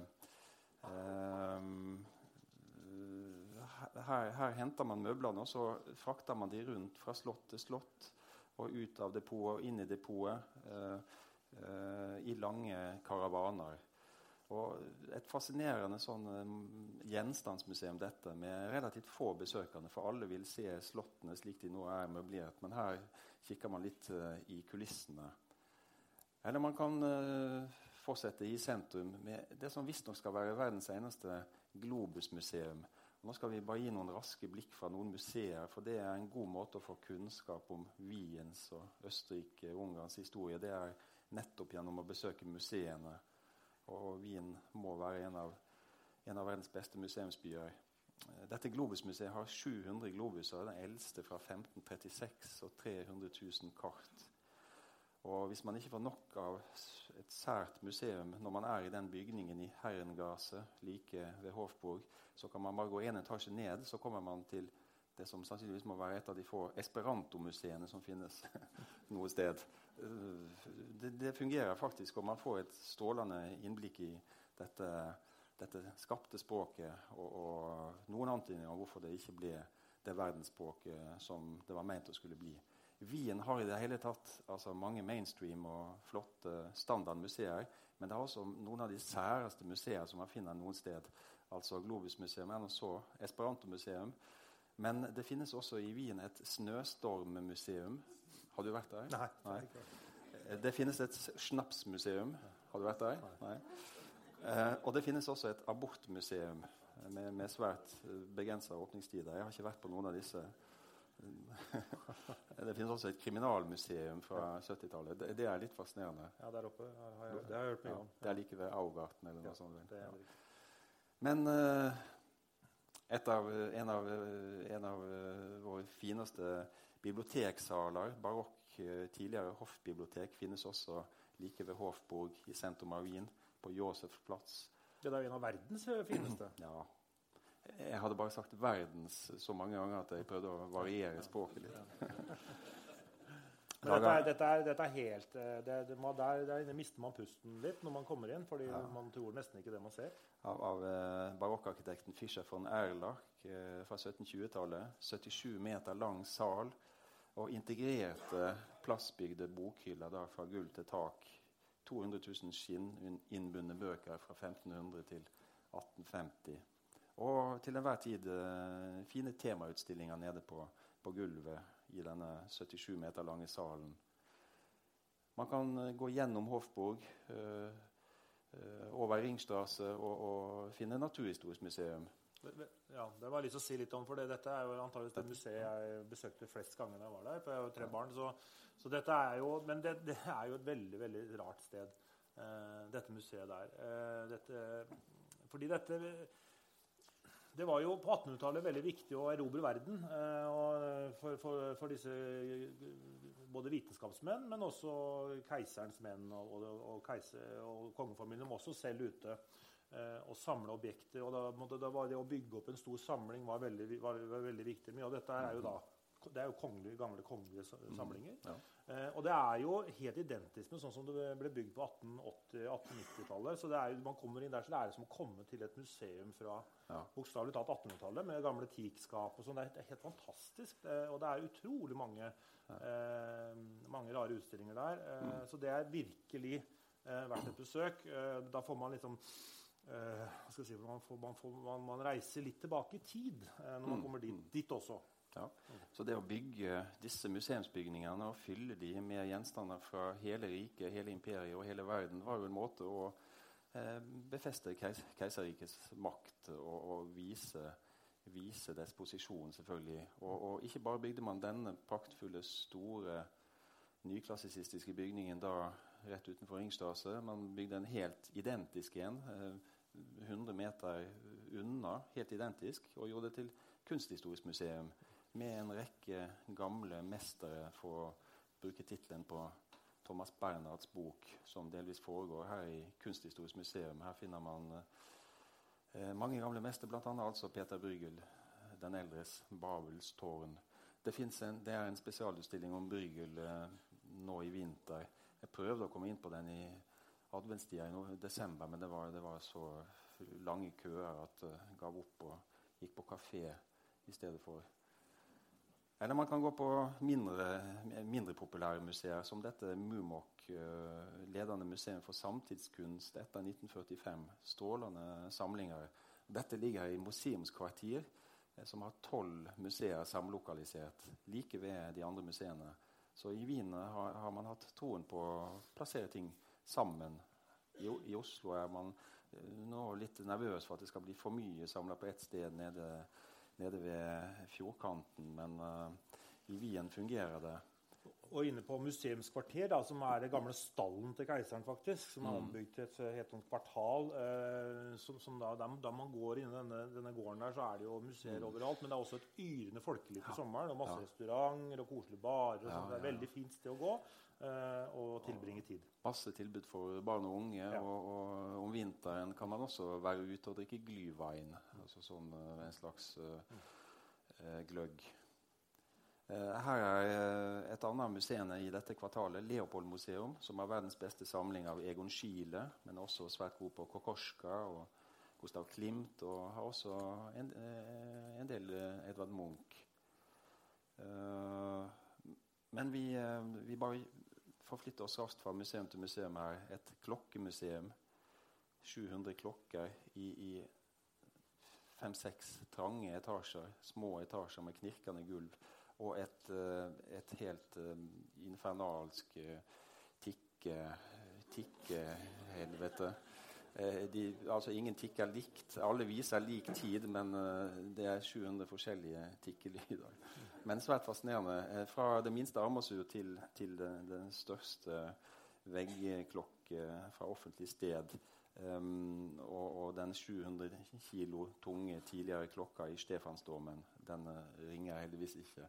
her, her, henter man møblene, og så frakter man de rundt fra slott til slott og ut av depotet og inn i depotet. Eh, i lange karavaner. Og et fascinerende sånn eh, gjenstandsmuseum dette, med relativt få besøkende. For alle vil se slottene slik de nå er møblert. Men her kikker man litt uh, i kulissene. Eller man kan uh, fortsette i sentrum med det som visstnok skal være verdens eneste globusmuseum. Nå skal vi bare gi noen raske blikk fra noen museer, for det er en god måte å få kunnskap om Wiens og Østerrike-Ungarns historie. Det er nettopp gjennom å besøke museene. Og Wien må være en av, en av verdens beste museumsbyer. Dette Globusmuseet har 700 globuser, den eldste fra 1536, og 300 000 kart. Og Hvis man ikke får nok av et sært museum når man er i den bygningen i Herrengase, like ved Hofburg, så kan man bare gå en etasje ned, så kommer man til det som sannsynligvis må være et av de få esperantomuseene som finnes noe sted. Det, det, fungerer faktisk, og man får et strålende innblikk i dette, dette skapte språket og, og noen antydninger om hvorfor det ikke ble det verdensspråket som det var ment å skulle bli. Wien har i det hele tatt altså mange mainstream og flotte standardmuseer. Men det er også noen av de særeste museer som man finner noen sted. Altså Globusmuseum, og så Esperanto-museum. Men det finnes også i Wien et snøstormmuseum. Har du vært der? Nei. Nei. Det finnes et snapsmuseum. Har du vært der? Nei. Eh, og det finnes også et abortmuseum med, med svært begrensa åpningstider. Jeg har ikke vært på noen av disse. det finnes også et kriminalmuseum fra 70-tallet. Det, det er litt fascinerende. Ja, der oppe har jeg, det har jeg hørt mye Ja, om. det er like ved Augarten eller noe sånt. Ja. er riktig. Men eh, et av, en, av, eh, en av eh, våre fineste biblioteksaler, barokk, eh, tidligere hoffbibliotek, finnes også like ved Hofburg i sentrum av Wien, på Josefplatz. Det er jo en av verdens fineste. Ja. Jeg hadde bare sagt 'verdens' så mange ganger at jeg prøvde å variere språket litt. Dette er, dette er, dette er helt eh, det, det må, der, der mister man pusten litt når man kommer inn, fordi man tror nesten ikke det man ser. Av, av eh, barokkarkitekten Fischer von Erlach eh, fra 1720-tallet. 77 meter lang sal og integrerte plassbygde bokhyller fra gulv til tak. 200 000 skinninnbundne bøker fra 1500 til 1850. Og til enhver tid eh, fine temautstillinger nede på, på gulvet i denne 77 meter lange salen. Man kan eh, gå gjennom Hofburg, eh, eh, over Ringstrasse og, og finne Naturhistorisk museum. Ja, det var til å si litt om, for dette er jo antakeligvis det museet jeg besøkte flest ganger jeg var der. For jeg har jo tre barn, så, så dette er jo Men det, det er jo et veldig, veldig rart sted, eh, dette museet der. Eh, dette, fordi dette det var jo på 1800-tallet veldig viktig å erobre verden eh, for, for, for disse både vitenskapsmenn, men også keiserens menn og, og, og, keiser, og kongefamilien var også selv ute eh, og samle objekter. og da, måtte, da var Det å bygge opp en stor samling var veldig, var, var veldig viktig. Mye av dette er jo da det er jo kongelige, gamle kongelige samlinger. Ja. Eh, og det er jo helt identisk med sånn som det ble bygd på 1880-1890-tallet. Så det er jo, man kommer inn der, så det er som å komme til et museum fra Ja. bokstavelig talt 1800-tallet med gamle teakskap og sånn. Det, er- det er helt fantastisk. Eh, og det er utrolig mange, eh, mange rare utstillinger der. Eh, Mm. Så det er virkelig eh, verdt et besøk. Eh, da får man liksom eh, skal si, man, får, man, får, man, man reiser litt tilbake i tid eh, når man Mm, kommer dit, mm. dit også. Ja. Så det å bygge disse museumsbygningene og fylle de med gjenstander fra hele riket, hele imperiet og hele verden, var jo en måte å eh, befeste keis keiserrikets makt og, og vise, vise dets posisjon, selvfølgelig. Og, og ikke bare bygde man denne praktfulle, store nyklassisistiske bygningen da rett utenfor Ringstase. Man bygde en helt identisk en, eh, 100 meter unna, helt identisk, og gjorde det til kunsthistorisk museum med en rekke gamle mestere, for å bruke tittelen på Thomas Bernhards bok, som delvis foregår her i Kunsthistorisk museum. Her finner man eh, mange gamle mestere, bl.a. altså Peter Brygel, den eldres Babels tårn. Det, en, det er en spesialutstilling om Brygel eh, nå i vinter. Jeg prøvde å komme inn på den i adventstida i desember, men det var, det var så lange køer at jeg uh, gav opp og gikk på kafé i stedet for. Eller man kan gå på mindre, mindre populære museer, som dette Mumok, uh, ledende museum for samtidskunst etter 1945. Strålende samlinger. Dette ligger i museumskvartier, eh, som har tolv museer samlokalisert like ved de andre museene. Så i Wien har, har man hatt troen på å plassere ting sammen. I, I Oslo er man eh, nå litt nervøs for at det skal bli for mye samla på ett sted nede, nede ved fjordkanten, men uh, i Wien fungerer det. Og inne på Museumskvarter, da, som er det gamle stallen til keiseren, faktisk, som er Mm. ombygd til et helt annet kvartal eh, som, som da, da, man går inn i denne, denne gården der, så er det jo museer overalt. Men det er også et yrende folkeliv på Mm. Ja. sommeren. og Masse Ja. restauranter og koselige barer. og Ja, sånn. Det er et veldig fint sted å gå eh, og tilbringe tid. Masse tilbud for barn og unge. Og, og om vinteren kan man også være ute og drikke glyvein. Altså sånn eh, en slags uh, gløgg. Eh, her er eh, et annet museum i dette kvartalet, Leopold museum, som har verdens beste samling av Egon Schiele, men også svært god på Kokoschka og Gustav Klimt, og har også en, eh, en del Edvard Munch. Men vi, vi bare forflytter oss raskt fra museum til museum her. Et klokkemuseum. 700 klokker i, i fem-seks trange etasjer. Små etasjer med knirkende gulv. Og et, et helt infernalsk tikke, tikkehelvete. De, altså Ingen tikker likt. Alle viser lik tid, men det er 700 forskjellige tikkelyder. Men svært fascinerende. Fra det minste armbåndsur til, til den største veggklokke fra offentlig sted. Um, og, og, den 700 kilo tunge tidligere klokka i Stefansdormen, den ringer heldigvis ikke.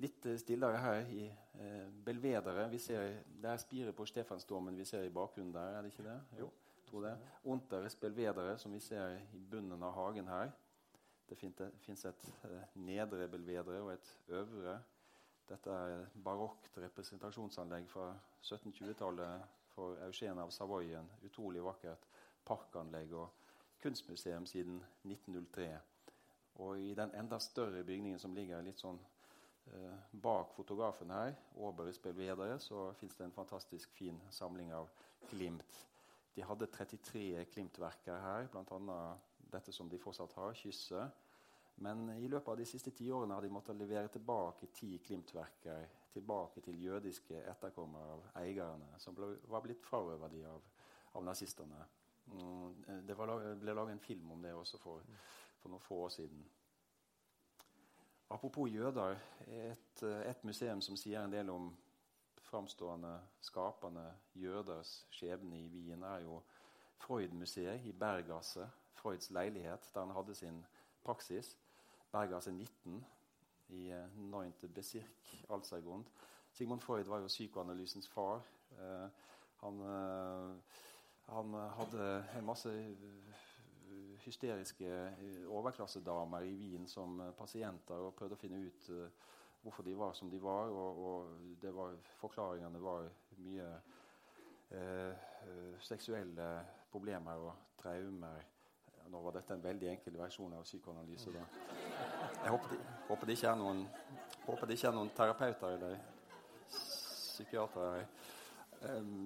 Litt uh, stillere her i eh, Belvedere. Vi ser, det er spiret på Stefansdormen vi ser i bakgrunnen der, er det ikke det? Jo, tror det. Unteres Belvedere, som vi ser i bunnen av hagen her. Det fins et nedre Belvedere og et øvre. Dette er et barokt representasjonsanlegg fra 1720-tallet for Eugen av Savoyen. Utrolig vakkert parkanlegg og kunstmuseum siden 1903. Og i den enda større bygningen som ligger litt sånn eh, bak fotografen her, Oberis Belvedere, så fins det en fantastisk fin samling av glimt. De hadde 33 Glimt-verker her, bl.a. dette som de fortsatt har, 'Kysset'. Men i løpet av de siste ti årene har de måttet levere tilbake ti Glimt-verker tilbake til jødiske etterkommere av eierne, som ble, var blitt frarøvet de av, av nazistene. Mm, det var, ble laget en film om det også for, for noen få år siden. Apropos jøder, et, et, museum som sier en del om framstående, skapende jøders skjebne i Wien, er jo Freud-museet i Bergasse, Freuds leilighet, der han hadde sin praksis. Bergasse 19 i uh, 9. Bezirk, Alzergrund. Sigmund Freud var jo psykoanalysens far. Eh, han, eh, han, hadde en masse hysteriske overklassedamer i Wien som pasienter og prøvde å finne ut hvorfor de var som de var. Og, og var, forklaringene var mye seksuelle problemer og traumer nå var dette en veldig enkel versjon av psykoanalyse. Da. Jeg håper det, håper det, ikke er noen, håper det ikke er noen terapeuter eller psykiatere.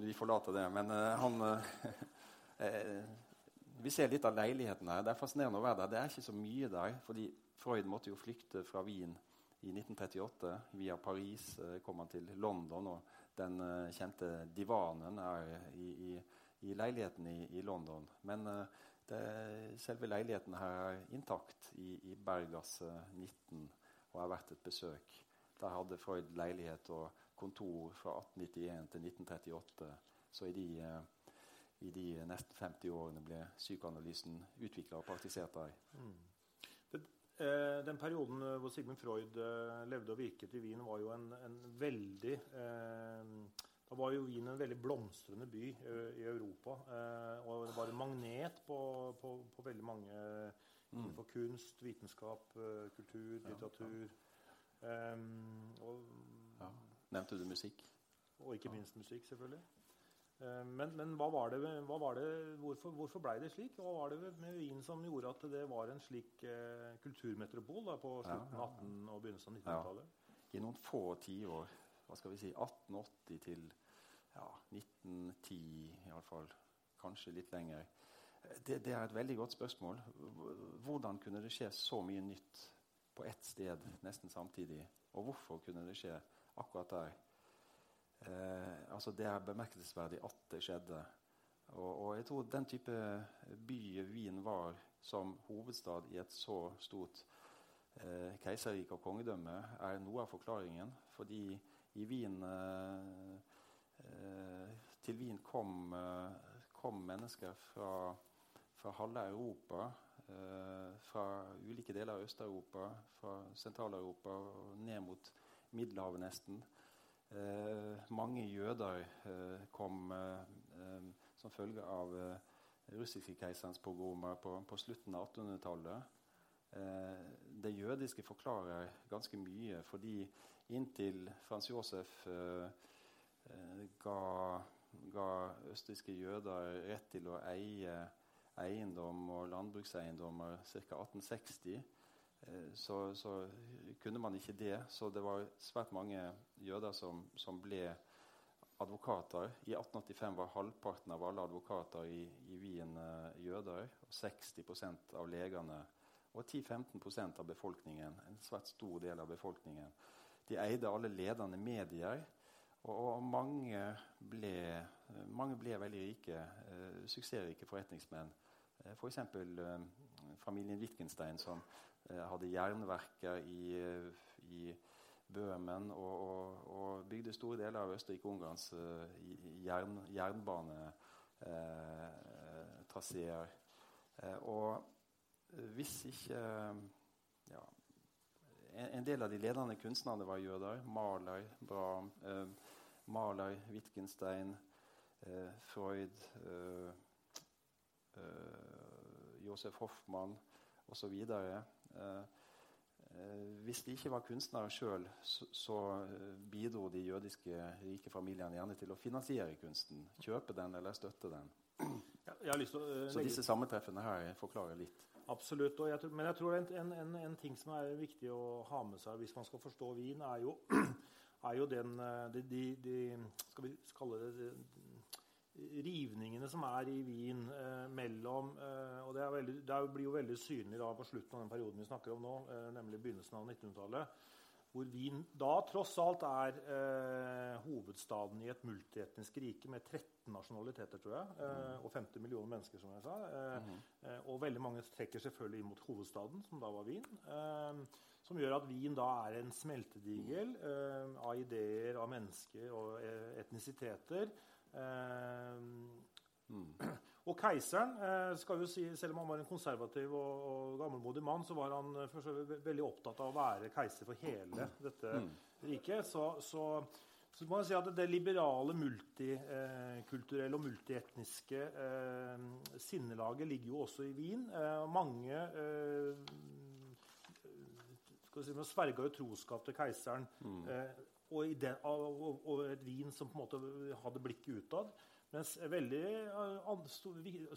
Vi forlater det. Men uh, han Vi ser litt av leiligheten her. Det er fascinerende å være der. Det er ikke så mye der. fordi Freud måtte jo flykte fra Wien i 1938. Via Paris uh, kom han til London, og den kjente divanen er i, i, i leiligheten i, i, London. Men det, selve leiligheten her er intakt i, i Bergasse 19 og har vært et besøk. Der hadde Freud leilighet og kontor fra 1891 til 1938. Så i de, eh, i de nesten 50 årene ble psykoanalysen utvikla og praktisert der. Mm. Den, eh, den perioden eh, hvor Sigmund Freud eh, levde og virket i Wien, var jo en, en veldig eh, da var jo Wien en veldig blomstrende by uh, i Europa. Uh, og det var en magnet på, på, på veldig mange mm. kunst, vitenskap, kultur, litteratur. Um, og, ja. Nevnte du musikk? Og ikke minst musikk, selvfølgelig. Men, men, hva var det, hva var det, hvorfor, hvorfor ble det slik? Hva var det med Wien som gjorde at det var en slik kulturmetropol da, på slutten av 18- og begynnelsen av 1900-tallet? I noen få tiår hva skal vi si, 1880 til ja, 1910 iallfall. Kanskje litt lenger. Det, det, er et veldig godt spørsmål. Hvordan kunne det skje så mye nytt på ett sted nesten samtidig? Og hvorfor kunne det skje akkurat der? Eh, altså Det er bemerkelsesverdig at det skjedde. Og, og, jeg tror den type by Wien var som hovedstad i et så stort eh, keiserrike og kongedømme, er noe av forklaringen. Fordi i Wien eh, eh, Til Wien kom, eh, kom mennesker fra, fra halve Europa. fra ulike deler av Øst-Europa, fra Sentral-Europa og ned mot Middelhavet nesten. Mange jøder kom som følge av russiske keiserens pogromer på, på, slutten av 1800-tallet. det jødiske forklarer ganske mye, fordi inntil Frans Josef eh, eh, ga, ga, østerrikske jøder rett til å eie eiendom og landbrukseiendommer ca. 1860, eh, så, så, kunne man ikke det. Så det var svært mange jøder som, som ble advokater. I 1885 var halvparten av alle advokater i, i Wien uh, jøder. Og 60% av legene og 10-15% av befolkningen, en svært stor del av befolkningen. De eide alle ledende medier, og, og mange, ble, mange, ble, veldig rike, eh, suksessrike forretningsmenn. Eh, F.eks. For eh, familien Wittgenstein, som eh, hadde jernverker i, i Bøhmen og, og, og, bygde store deler av Østerrike-Ungarns uh, jern, jernbanetraseer. Uh, og hvis ikke ja, en, del av de ledende kunstnerne var jøder. Maler, Brahm, Maler Wittgenstein, Freud Josef Hoffmann osv. Uh, Eh, hvis de ikke var kunstnere sjøl, så, så, eh, bidro de jødiske rike familiene gjerne til å finansiere kunsten. Kjøpe den eller støtte den. Ja, å, uh, så disse sammentreffene her forklarer litt. Absolutt. Jeg tror, men jeg tror en, en, en, ting som er viktig å ha med seg hvis man skal forstå Wien, er jo, er jo den de, de, de, Skal vi kalle det rivningene som er i Wien eh, mellom eh, og det, veldig, det, blir jo veldig synlig da på slutten av den perioden vi snakker om nå, eh, nemlig begynnelsen av 1900-tallet, hvor Wien da tross alt er eh, hovedstaden i et multietnisk rike med 13 nasjonaliteter, tror jeg, eh, og 50 millioner mennesker, som jeg sa. Mm. og veldig mange trekker selvfølgelig inn mot hovedstaden, som da var Wien. som gjør at Wien da er en smeltedigel av ideer, av mennesker og etnisiteter Mm. Og keiseren eh, skal jo si, Selv om han var en konservativ og, og gammelmodig mann, så var han eh, veldig opptatt av å være keiser for hele dette mm. riket. Så, så, så må jeg si at det liberale, multikulturelle og multietniske eh, sinnelaget ligger jo også i Wien. Eh, mange eh, skal vi si, sverga jo troskap til keiseren. Mm. Og, den, og, og, et vin som på en måte hadde blikket utad. Mens veldig eh,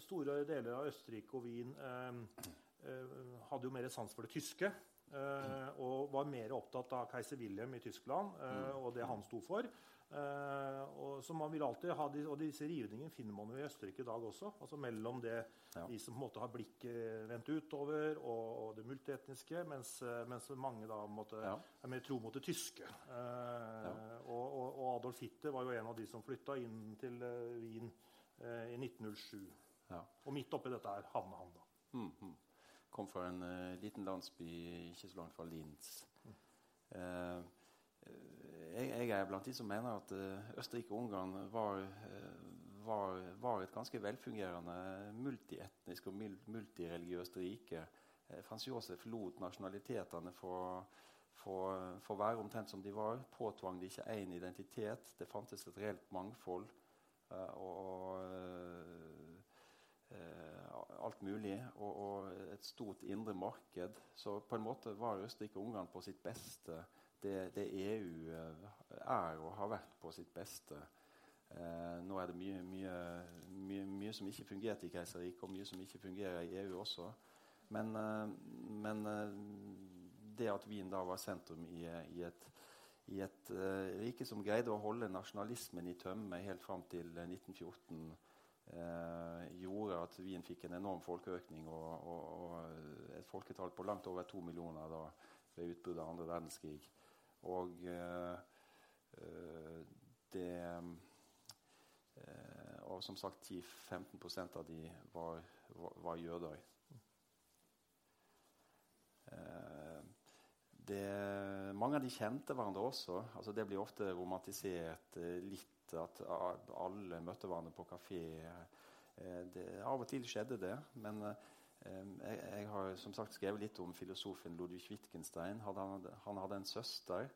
store deler av Østerrike og Wien eh, eh, hadde jo mer sans for det tyske. Eh, og var mer opptatt av keiser Wilhelm i Tyskland eh, og det han sto for. Uh, og, så man vil alltid ha de, og disse rivningene finner man jo i Østerrike i dag også. altså Mellom det, ja. de som på en måte har blikket vendt utover, og, og det multietniske, mens, eh, mens, mange da måtte, ja. er mer tro mot det tyske. Uh, ja. og, og, Adolf Hitler var jo en av de som flytta inn til uh, Wien i 1907. Og midt oppi dette her havna han, da. Mm, -hmm. Kom fra en liten landsby ikke så langt fra Linz. Mm jeg, jeg, er blant de som mener at uh, Østerrike og Ungarn var, uh, var, var, et ganske velfungerende multietnisk og multireligiøst rike. Uh, Frans Josef lot nasjonalitetene få, være omtrent som de var. Påtvang de ikke én identitet. Det fantes et reelt mangfold. og alt mulig, og, og, et stort indre marked. Så på en måte var Østerrike og Ungarn på sitt beste det, det, EU eh, er og har vært på sitt beste. Eh, nå er det mye, mye, mye, mye, som ikke fungerte i Keiserriket, og mye som ikke fungerer i EU også. Men, eh, men eh, det at Wien da var sentrum i, i et, i et eh, rike som greide å holde nasjonalismen i tømme helt fram til 1914, uh, gjorde at Wien fikk en enorm folkeøkning og, og, og et folketall på langt over to millioner da, ved utbruddet av andre verdenskrig. Og eh, eh, det eh, Og som sagt 10-15% av de var, var, var jøder. Det, mange av de kjente hverandre også. Altså det blir ofte romantisert litt at alle møtte hverandre på kafé. Det, av og til skjedde det, men jeg, jeg, har som sagt skrevet litt om filosofen Ludwig Wittgenstein. Han, han hadde en søster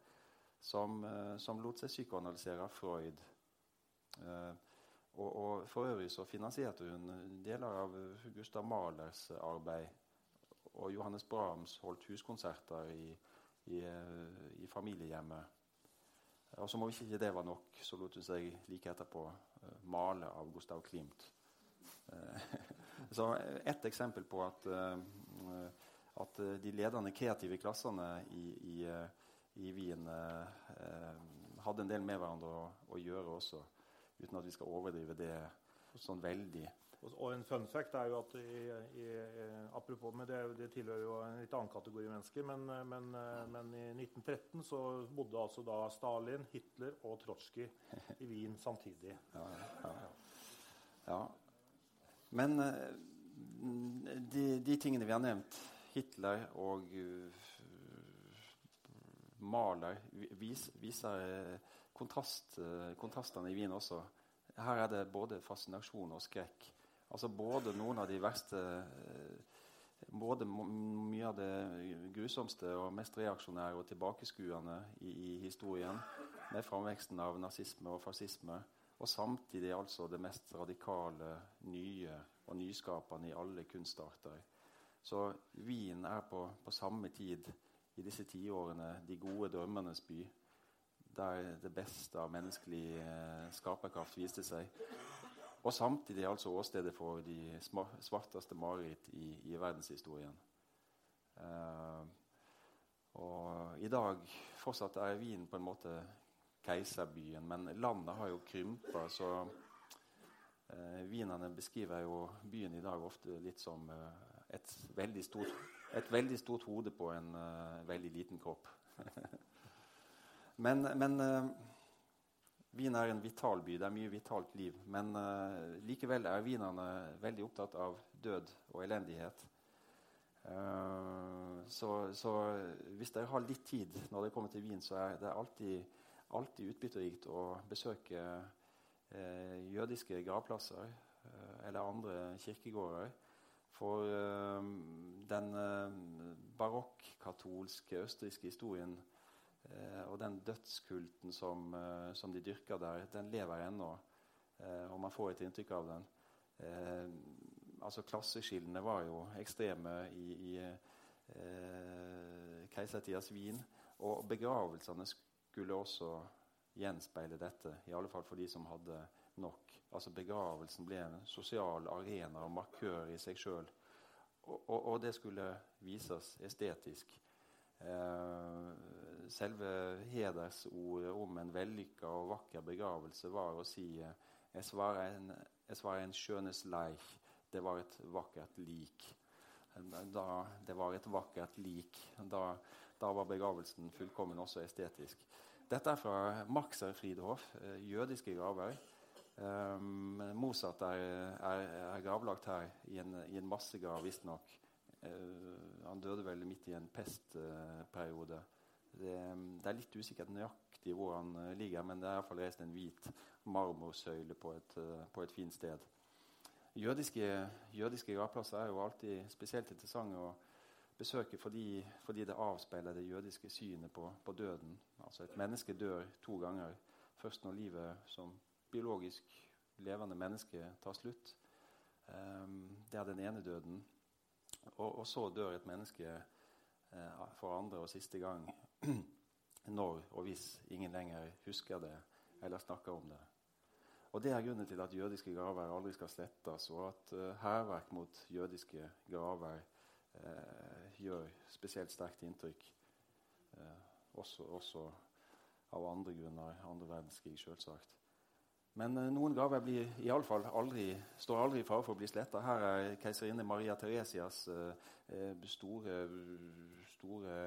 som, eh, som, lot seg psykoanalysere av Freud. Eh, og, og, For øvrig så finansierte hun deler av Gustav Mahlers arbeid. Og Johannes Brahms holdt huskonserter i, i, eh, i familiehjemmet. Og som om ikke det var nok, så lot hun seg like etterpå male av Gustav Klimt. Så Ett eksempel på at, eh, at, de ledende kreative klassene i, i, i Wien eh, hadde en del med hverandre å, å, gjøre også, uten at vi skal overdrive det sånn veldig. Og en fun fact er jo at i, i, apropos, men det, det, tilhører jo en litt annen kategori mennesker, men, men, men, i 1913 så bodde altså da Stalin, Hitler og Trotsky i Wien samtidig. Ja, ja, ja. Men de, de, tingene vi har nevnt, Hitler og Maler, Mahler, vis, viser kontrast, kontrastene i Wien også. Her er det både fascinasjon og skrekk. Altså både noen av de verste eh, Både mye av det grusomste og mest reaksjonære og tilbakeskuende i, i historien, med framveksten av nazisme og fascisme, og samtidig altså det mest radikale, nye og nyskapende i alle kunstarter. Så Wien er på, på samme tid i disse tiårene de gode drømmenes by, der det beste av menneskelig eh, skaperkraft viste seg. Og samtidig altså åstedet for de svarteste mareritt i, i, verdenshistorien. Eh, og I dag fortsatt er Wien på en måte keiserbyen, men landet har jo krympa. Så eh, wienerne beskriver jo byen i dag ofte litt som eh, et, veldig stort, et, veldig stort, hode på en veldig liten kropp. men, men Wien er en vital by. Det er mye vitalt liv. Men uh, likevel er wienerne veldig opptatt av død og elendighet. Uh, så, så, hvis dere har litt tid når dere kommer til Wien, så er det alltid, alltid utbytterikt å besøke eh, jødiske gravplasser eller andre kirkegårder. For den barokk-katolske østerrikske historien Eh, og den dødskulten som, eh, som, de dyrker der, den lever ennå. Eh, og man får et inntrykk av den. altså Klasseskillene var jo ekstreme i, i eh, keisertidas Wien. Og begravelsene skulle også gjenspeile dette, i alle fall for de som hadde nok. Altså Begravelsen ble en sosial arena og markør i seg sjøl. Og, og, og, det skulle vises estetisk. Eh, selve hedersordet om en vellykka og vakker begravelse var å si es var en, jeg svarer en skjønnes leich. Det var et vakkert lik. Da, det var et vakkert lik. Da, da var begravelsen fullkommen også estetisk. Dette er fra Maxer Friedhof, eh, jødiske graver. Um, Mozart er, er, er, gravlagt her i en, i en massegrav, visstnok. Uh, han døde vel midt i en pestperiode. Det, det, er litt usikkert nøyaktig hvor han uh, ligger, men det er iallfall reist en hvit marmorsøyle på et, uh, på et fint sted. Jødiske, jødiske gravplasser er jo alltid spesielt interessante å besøke fordi, fordi, det avspeiler det jødiske synet på, på, døden. Altså Et menneske dør to ganger. Først når livet som biologisk levende menneske tar slutt. Um, det er den ene døden. Og, og så dør et menneske uh, for andre og siste gang når og hvis ingen lenger husker det eller snakker om det. Og Det er grunnen til at jødiske graver aldri skal slettes, og at uh, mot jødiske graver uh, gjør spesielt sterkt inntrykk. Eh, også, også, av andre grunner. Andre verdenskrig, selvsagt. Men eh, noen graver blir i alle fall aldri, står aldri i fare for å bli sletta. Her er keiserinne Maria Teresias store, store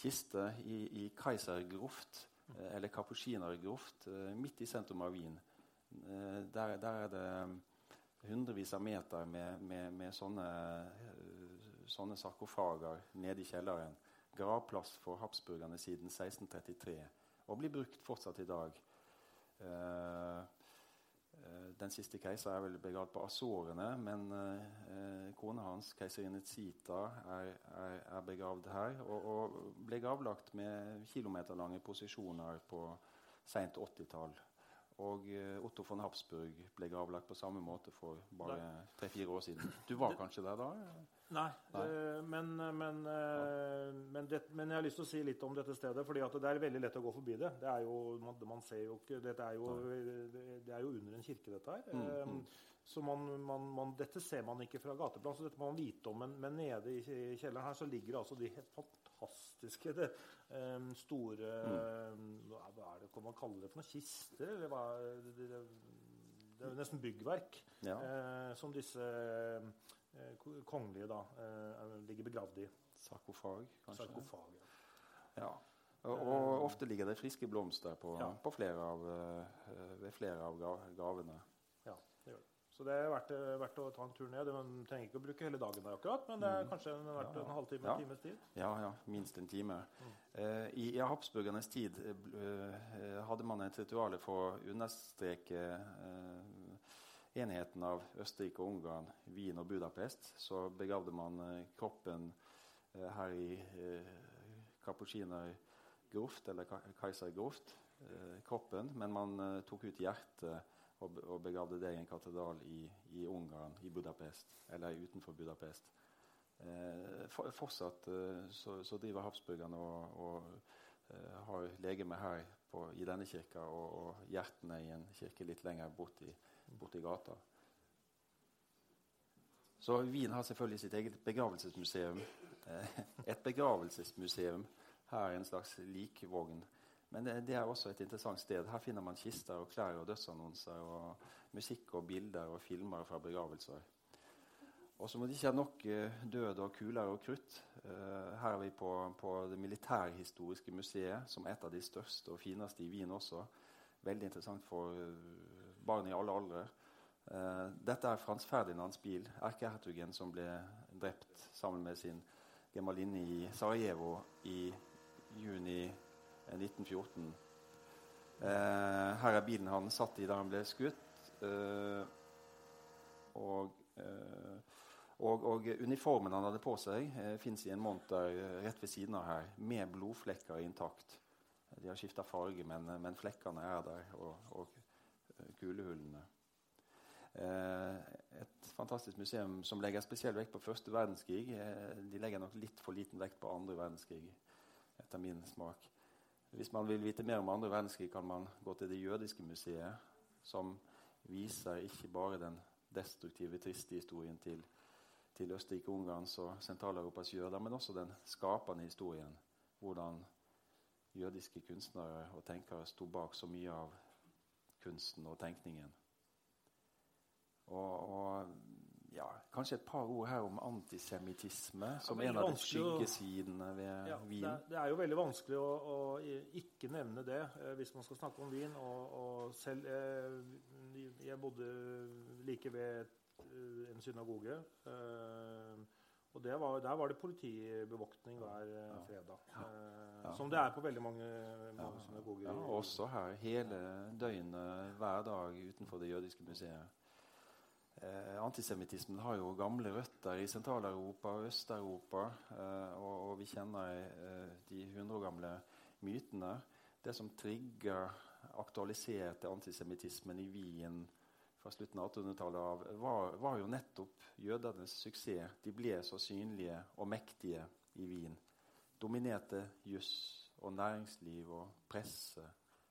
kiste i, i Kaisergruft, eh, eller Kapusinergroft, eh, midt i sentrum av Wien. Eh, der, der, er det hundrevis av meter med, med, med sånne, sånne, sarkofager nede i kjelleren. Gravplass for habsburgerne siden 1633, og blir brukt fortsatt i dag. Uh, Eh, den siste keiser er vel begravd på Azorene, men eh, kona hans, keiserinne Zita, er, er, er, begravd her. Og, og, ble gravlagt med kilometerlange posisjoner på seint 80-tall. Og eh, Otto von Habsburg ble gravlagt på samme måte for bare tre-fire år siden. Du var kanskje der da? Nei, Nei. Det, men, men, eh, men, det, men, jeg har lyst til å si litt om dette stedet. fordi det er veldig lett å gå forbi det. Det er jo, man, man ser jo ikke, dette er jo, det er jo under en kirke, dette her. Mm, mm. Eh, så man, man, Dette ser man ikke fra gateplan, så dette må man vite om. Men, nede i, kjelleren her så ligger altså de helt fantastiske det, um, store mm. Hva er det, kan man kalle det for noen kister? Eller hva, det, det, det er nesten byggverk Ja. eh, som disse eh, kongelige da, eh, ligger begravd i. Sarkofag, kanskje. Sarkofag. Ja. Og, og ofte ligger det friske blomster på, Ja. på flere av, eh, ved flere av gra- gravene. Ja, det gjør det. Så det er verdt, verdt å ta en tur ned. Man trenger ikke å bruke hele dagen der akkurat, men det er kanskje en- verdt Mm. Ja, ja. en halvtime, Ja. en times tid. Ja, ja, minst en time. Mm. Eh, I, I habsburgernes tid eh, eh, hadde man et ritual for å understreke eh, enheten av Østerrike og Ungarn, Wien og Budapest. Så begravde man eh, kroppen eh, her i eh, Kapusinergruft, eller Kaiser Groft, eh, kroppen, men man tok ut hjertet og, begravde det i en katedral i, i Ungarn, i Budapest, eller utenfor Budapest. Eh, for, fortsatt eh, så, så driver habsburgerne og, og eh, har legeme her på, i denne kirka, og, og hjertene i en kirke litt lenger borti, borti gata. Så Wien har selvfølgelig sitt eget begravelsesmuseum. Eh, et begravelsesmuseum. Her en slags likvogn. Men det, det er også et interessant sted. Her finner man kister og klær og dødsannonser og musikk og bilder og filmer fra begravelser. Og som må det ikke er nok eh, død og kuler og krutt. eh, her er vi på, på Det militærhistoriske museet, som er et av de største og fineste i Wien også. Veldig interessant for eh, barn i alle aldre. Dette er Frans Ferdinands bil, erkehertugen som ble drept sammen med sin gemalinne i Sarajevo i juni eh, 1914. Eh, her er bilen han satt i da han ble skutt. Eh, og, eh, og, og uniformen han hadde på seg, eh, fins i en monter eh, rett ved siden av her, med blodflekker intakt. De har skifta farge, men, men flekkene er der, og, og eh, kulehullene. Eh, et fantastisk museum som legger spesiell vekt på første verdenskrig. Eh, de legger nok litt for liten vekt på andre verdenskrig, etter min smak. Hvis man vil vite mer om andre verdenskrig, kan man gå til Det jødiske museet, som viser ikke bare den destruktive, triste historien til, til Østerrike-Ungarns og Sentral-Europas jøder, men også den skapende historien. Hvordan jødiske kunstnere og tenkere sto bak så mye av kunsten og tenkningen. Og, og ja, kanskje et par ord her om antisemittisme, som en av de skyggesidene ved Ja, det, er, det er jo veldig vanskelig å, å ikke nevne det eh, hvis man skal snakke om vin. Og, og selv eh, Jeg bodde like ved eh, en synagoge. Eh, og det var, der var det politibevoktning hver fredag. Eh, Ja. Som det er på veldig mange, mange synagoger. Ja, også her hele døgnet, hver dag utenfor Det jødiske museet. Eh, antisemittismen har jo gamle røtter i Sentral-Europa og Øst-Europa. Eh, og, og vi kjenner eh, de hundre gamle mytene. Det som trigger, aktualiserte antisemittismen i Wien fra slutten av 1800-tallet av, var, var jo nettopp jødenes suksess. De ble så synlige og mektige i Wien. Dominerte juss og næringsliv og presse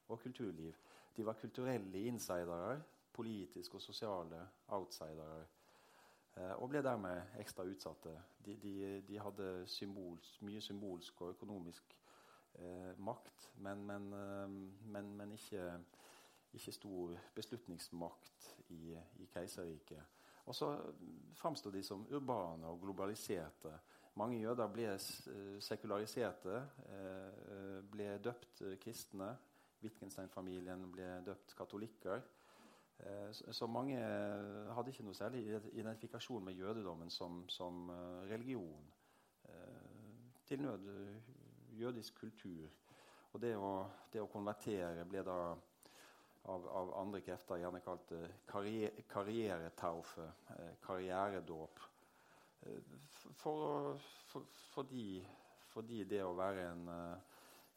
og kulturliv. De var kulturelle insidere, politiske og sosiale outsidere. Eh, og ble dermed ekstra utsatte. De, de, de hadde symbols, mye symbolsk og økonomisk eh, makt, men, men, eh, men, men ikke, ikke stor beslutningsmakt i, i keiserriket. Og så framsto de som urbane og globaliserte. Mange jøder ble eh, sekulariserte, ble døpt kristne. Wittgenstein-familien ble døpt katolikker. Eh, Så, mange eh, hadde ikke noe særlig identifikasjon med jødedommen som, som eh, religion. Til nød jødisk kultur. Og det å, det å konvertere ble da av, av andre krefter gjerne kalt karriere, karrieretaufe, karrieredåp. For, for, fordi, fordi det å være en,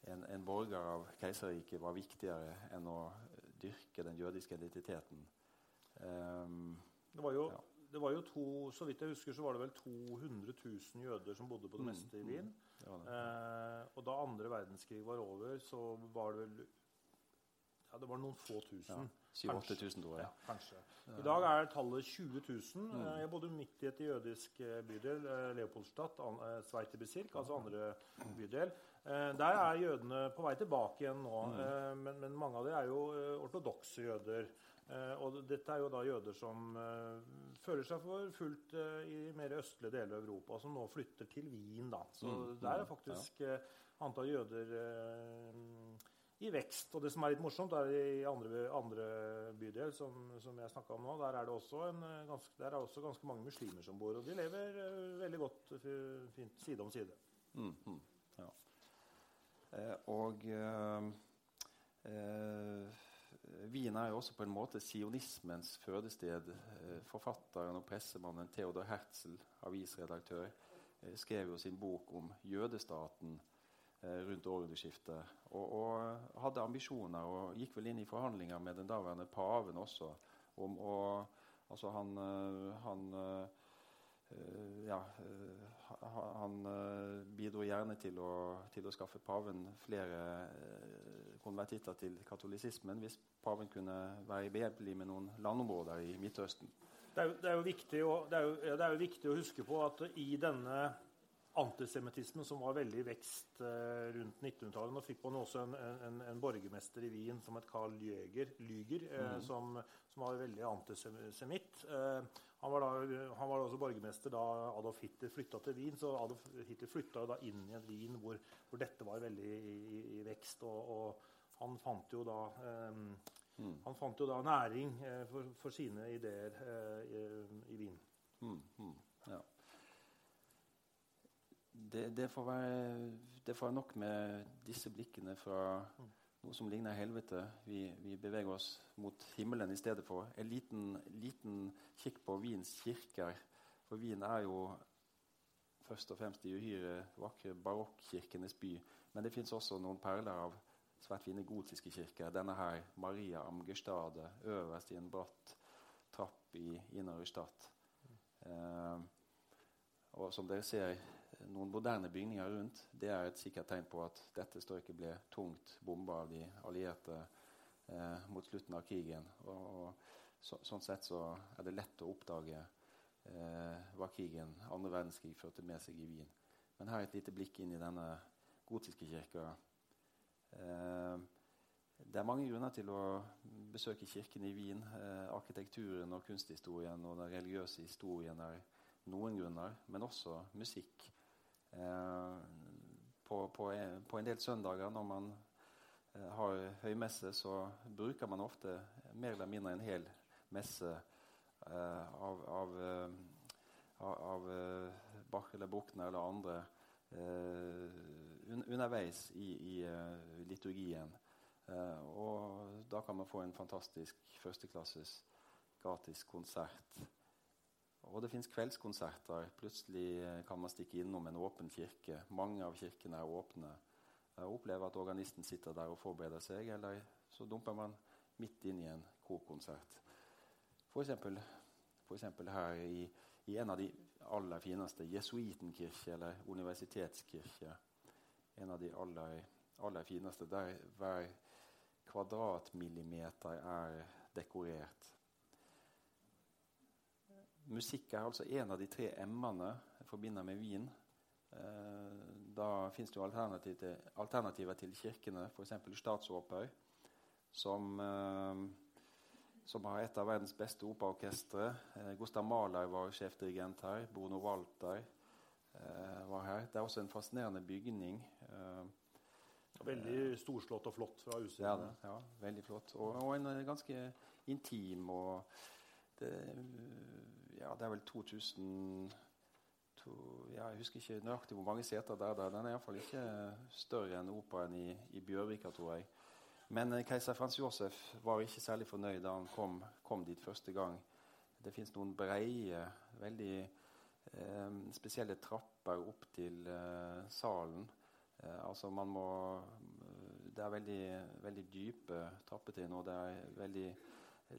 en, en borger av keiserriket var viktigere enn å dyrke den jødiske identiteten. Um, Det var, jo, Ja. det var jo to, Så vidt jeg husker, så var det vel 200 000 jøder som bodde på det Mm, meste i. Wien. Mm. Ja. Eh, og da andre verdenskrig var over, så var det vel Ja, det var noen få tusen. 7000-8000, tror Ja, kanskje. I dag er tallet 20 000. Mm. Eh, Jeg bodde midt i et jødisk eh, bydel, Leopoldstadt, eh, altså andre bydel. Eh, Der er jødene på vei tilbake igjen nå, Mm. eh, men, men mange av dem er jo eh, ortodokse jøder. Og dette er jo da jøder som føler seg for fullt i mer østlige deler av Europa, som nå flytter til Wien. da. Så Mm, der er faktisk ja. antall jøder i vekst. Og det som er litt morsomt, er i andre, andre bydel, som, som jeg snakka om nå, der er det også, en, ganske, der er også ganske mange muslimer som bor. Og de lever veldig godt fint side om side. Mm, mm, ja. Eh, og eh, eh, Wien er jo også på en måte sionismens fødested. Forfatteren og pressemannen Theodor Herzl, avisredaktør, skrev jo sin bok om jødestaten rundt århundreskiftet. Og, og hadde ambisjoner og gikk vel inn i forhandlinger med den daværende paven også. Om å, altså han, han ja, han eh, bidro gjerne til å, til å skaffe paven flere eh, konvertitter til katolisismen hvis paven kunne være behjelpelig med noen landområder i Midtøsten. Det er, jo, det, er viktig å, det, er jo, ja, det er jo viktig å huske på at i denne antisemittismen som var veldig i vekst eh, rundt 1900-tallet Nå fikk man også en, en, en borgermester i Wien som het Carl Lüger, Lüger eh, som, som var veldig antisemitt. Eh, han, var da, han var da også borgermester da Adolf Hitler flytta til Wien. Så Adolf Hitler flytta da inn i en Wien hvor, hvor dette var veldig i, i, i vekst. Og, og han fant jo da eh, han fant jo da næring uh, for, for sine ideer uh, i, i Wien. Mm, mm, ja. det, det, får være, det får være nok med disse blikkene fra noe som ligner helvete. Vi, vi beveger oss mot himmelen i stedet for. En liten, liten kikk på Wiens kirker. For Wien er jo først og fremst de uhyre vakre barokkirkenes by. Men det fins også noen perler av svært fine gotiske kirker. Denne her, Maria am Gestade, øverst i en bratt trapp i Innere Stad. Eh, og som dere ser, noen moderne bygninger rundt, det er et sikkert tegn på at dette strøket ble tungt bomba av de allierte eh, mot slutten av krigen. Og, og så, sånn sett så er det lett å oppdage eh, hva krigen, andre verdenskrig, førte med seg i Wien. Men her et lite blikk inn i denne gotiske kirka. Eh, det er mange grunner til å besøke kirken i Wien. Eh, arkitekturen og kunsthistorien og den religiøse historien er noen grunner, men også musikk. Eh, på, på, på, en del søndager når man eh, har høymesse, så bruker man ofte mer eller mindre en hel messe eh, av, av, av, Bach eller Buchner eller andre un, underveis i, i liturgien. og da kan man få en fantastisk førsteklasses gratis konsert. Og det fins kveldskonserter. Plutselig kan man stikke innom en åpen kirke. Mange av kirkene er åpne. Jeg opplever at organisten sitter der og forbereder seg, eller så dumper man midt inn i en korkonsert. For her i, i, en av de aller fineste, jesuitenkirke, eller universitetskirke. En av de aller, aller fineste, der hver kvadratmillimeter er dekorert. Musikk er altså en av de tre M-ene jeg forbinder med Wien. Eh, da fins det jo alternativ til, alternativer til kirkene, f.eks. Statsoper, som, eh, som har et av verdens beste operaorkestre. Eh, Gustav Mahler var sjefdirigent her. Bruno Walter eh, var her. Det er også en fascinerende bygning. Eh, Veldig storslått og flott fra utsiden. det. Ja, veldig flott. Og, og en ganske intim og det, ja, det er vel 2000 to, ja, Jeg husker ikke nøyaktig hvor mange seter det er der. Den er iallfall ikke større enn operaen i, i Bjørvika, tror jeg. Men eh, keiser Frans Josef var ikke særlig fornøyd da han kom, kom dit første gang. Det fins noen breie, veldig eh, spesielle trapper opp til eh, salen. Eh, altså man må Det er veldig, veldig dype trappetrinn, og det er veldig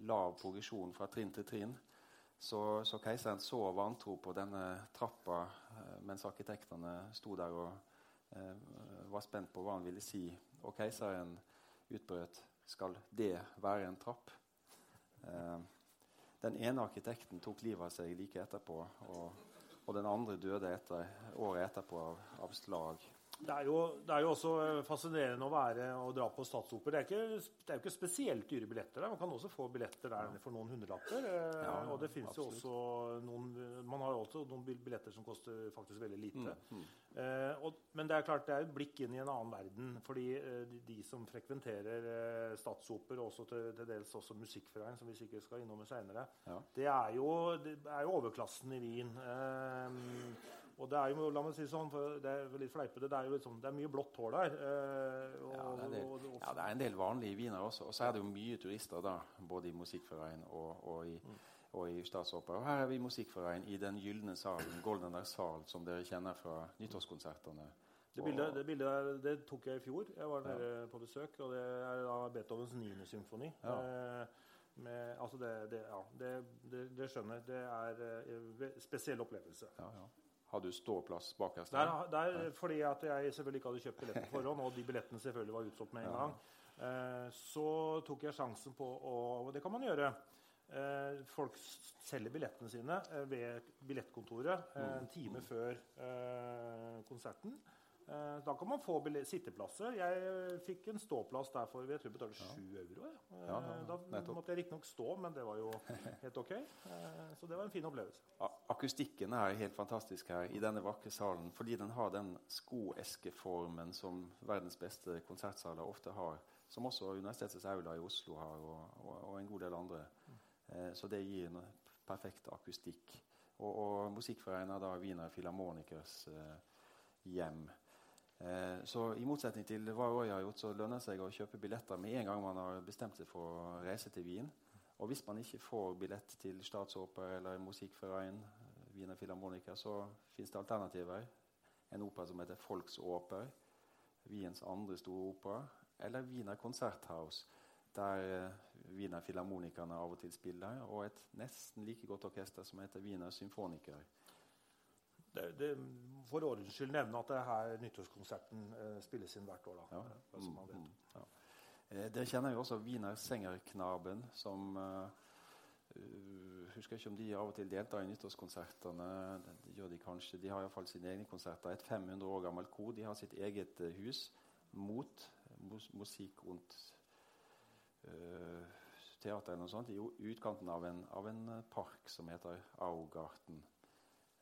lav progresjon fra trinn til trinn. Så, så keiseren så vantro på denne trappa eh, mens arkitektene sto der og eh, var spent på hva han ville si. Og keiseren utbrøt skal det være en trapp? Eh, den ene arkitekten tok livet av seg like etterpå, og, og den andre døde etter, året etterpå av, av slag. Det er, jo, det er, jo, også fascinerende å være og dra på statsoper. Det det er jo ikke spesielt dyre billetter der. Man kan også få billetter der for noen hundrelapper. Eh, ja, og det finnes jo også noen Man har jo også noen billetter som koster faktisk veldig lite. Mm, mm. Eh, og, men det er klart det er et blikk inn i en annen verden. fordi eh, de, de, som frekventerer eh, statsoper, og også til, til, dels også musikkforening, som vi sikkert skal innom seinere, ja. det, er jo, det er jo overklassen i Wien. Eh, og det er jo, la meg si sånn, for det er litt fleipete, det er jo liksom, det er mye blått hår der. Eh, og, ja, det del, og, og, ja, det er en del vanlige viner også. Og så er det jo mye turister da, både i Musikkforeningen og, i, mm. og i Statsopera. Og her er vi i Musikkforeningen i den gylne salen, Golden Sal, som dere kjenner fra nyttårskonsertene. Det bildet, det bildet, det tok jeg i fjor. Jeg var nede ja. på besøk. og Det er da Beethovens 9. symfoni. Ja. Eh, med, altså det, det, ja, det, det, skjønner. Det er en eh, spesiell opplevelse. Ja, ja. Har du ståplass bakerst? Der, der, fordi at jeg selvfølgelig ikke hadde kjøpt billett på forhånd, og de billettene selvfølgelig var utsolgt med en gang. Eh, så tok jeg sjansen på å Og det kan man gjøre. Eh, folk selger billettene sine eh, ved billettkontoret eh, en time mm. før eh, konserten. Eh, da kan man få sitteplasser. Jeg eh, fikk en ståplass der for jeg tror jeg betalte 7 euro. Ja. Ja, ja, da måtte jeg riktignok stå, men det var jo helt ok. Eh, så det var en fin opplevelse. Akustikken er helt fantastisk her i denne vakre salen fordi den har den skoeskeformen som verdens beste konsertsaler ofte har. Som også Universitetets aula i Oslo har, og, og, og en god del andre. Så det gir en perfekt akustikk. Og, og Musikkforeningen er da Wiener Philharmonikers hjem. Eh, så i motsetning til hva Roy har gjort, så lønner det seg å kjøpe billetter med en gang man har bestemt seg for å reise til Wien. Og hvis man ikke får billett til Statsoper eller Musikkverein, Wiener Philharmoniker, så fins det alternativer. En opera som heter Folksoper, Wiens andre store opera, eller Wiener Konserthaus, der eh, Wiener Philharmonikerne av og til spiller, og et nesten like godt orkester som heter Wiener Symfoniker det, det, for ordens skyld nevne at det her nyttårskonserten eh, spilles inn hvert år. da, ja. Eh, som man vet. Mm, ja. eh, dere kjenner jo også Wiener Sengerknaben, som uh, Husker ikke om de av og til deltar i nyttårskonsertene. Det gjør De kanskje. De har iallfall sine egne konserter. Et 500 år gammelt kor. De har sitt eget uh, hus mot mus musikk rundt uh, teater eller noe sånt, i utkanten av en, av en park som heter Augarten.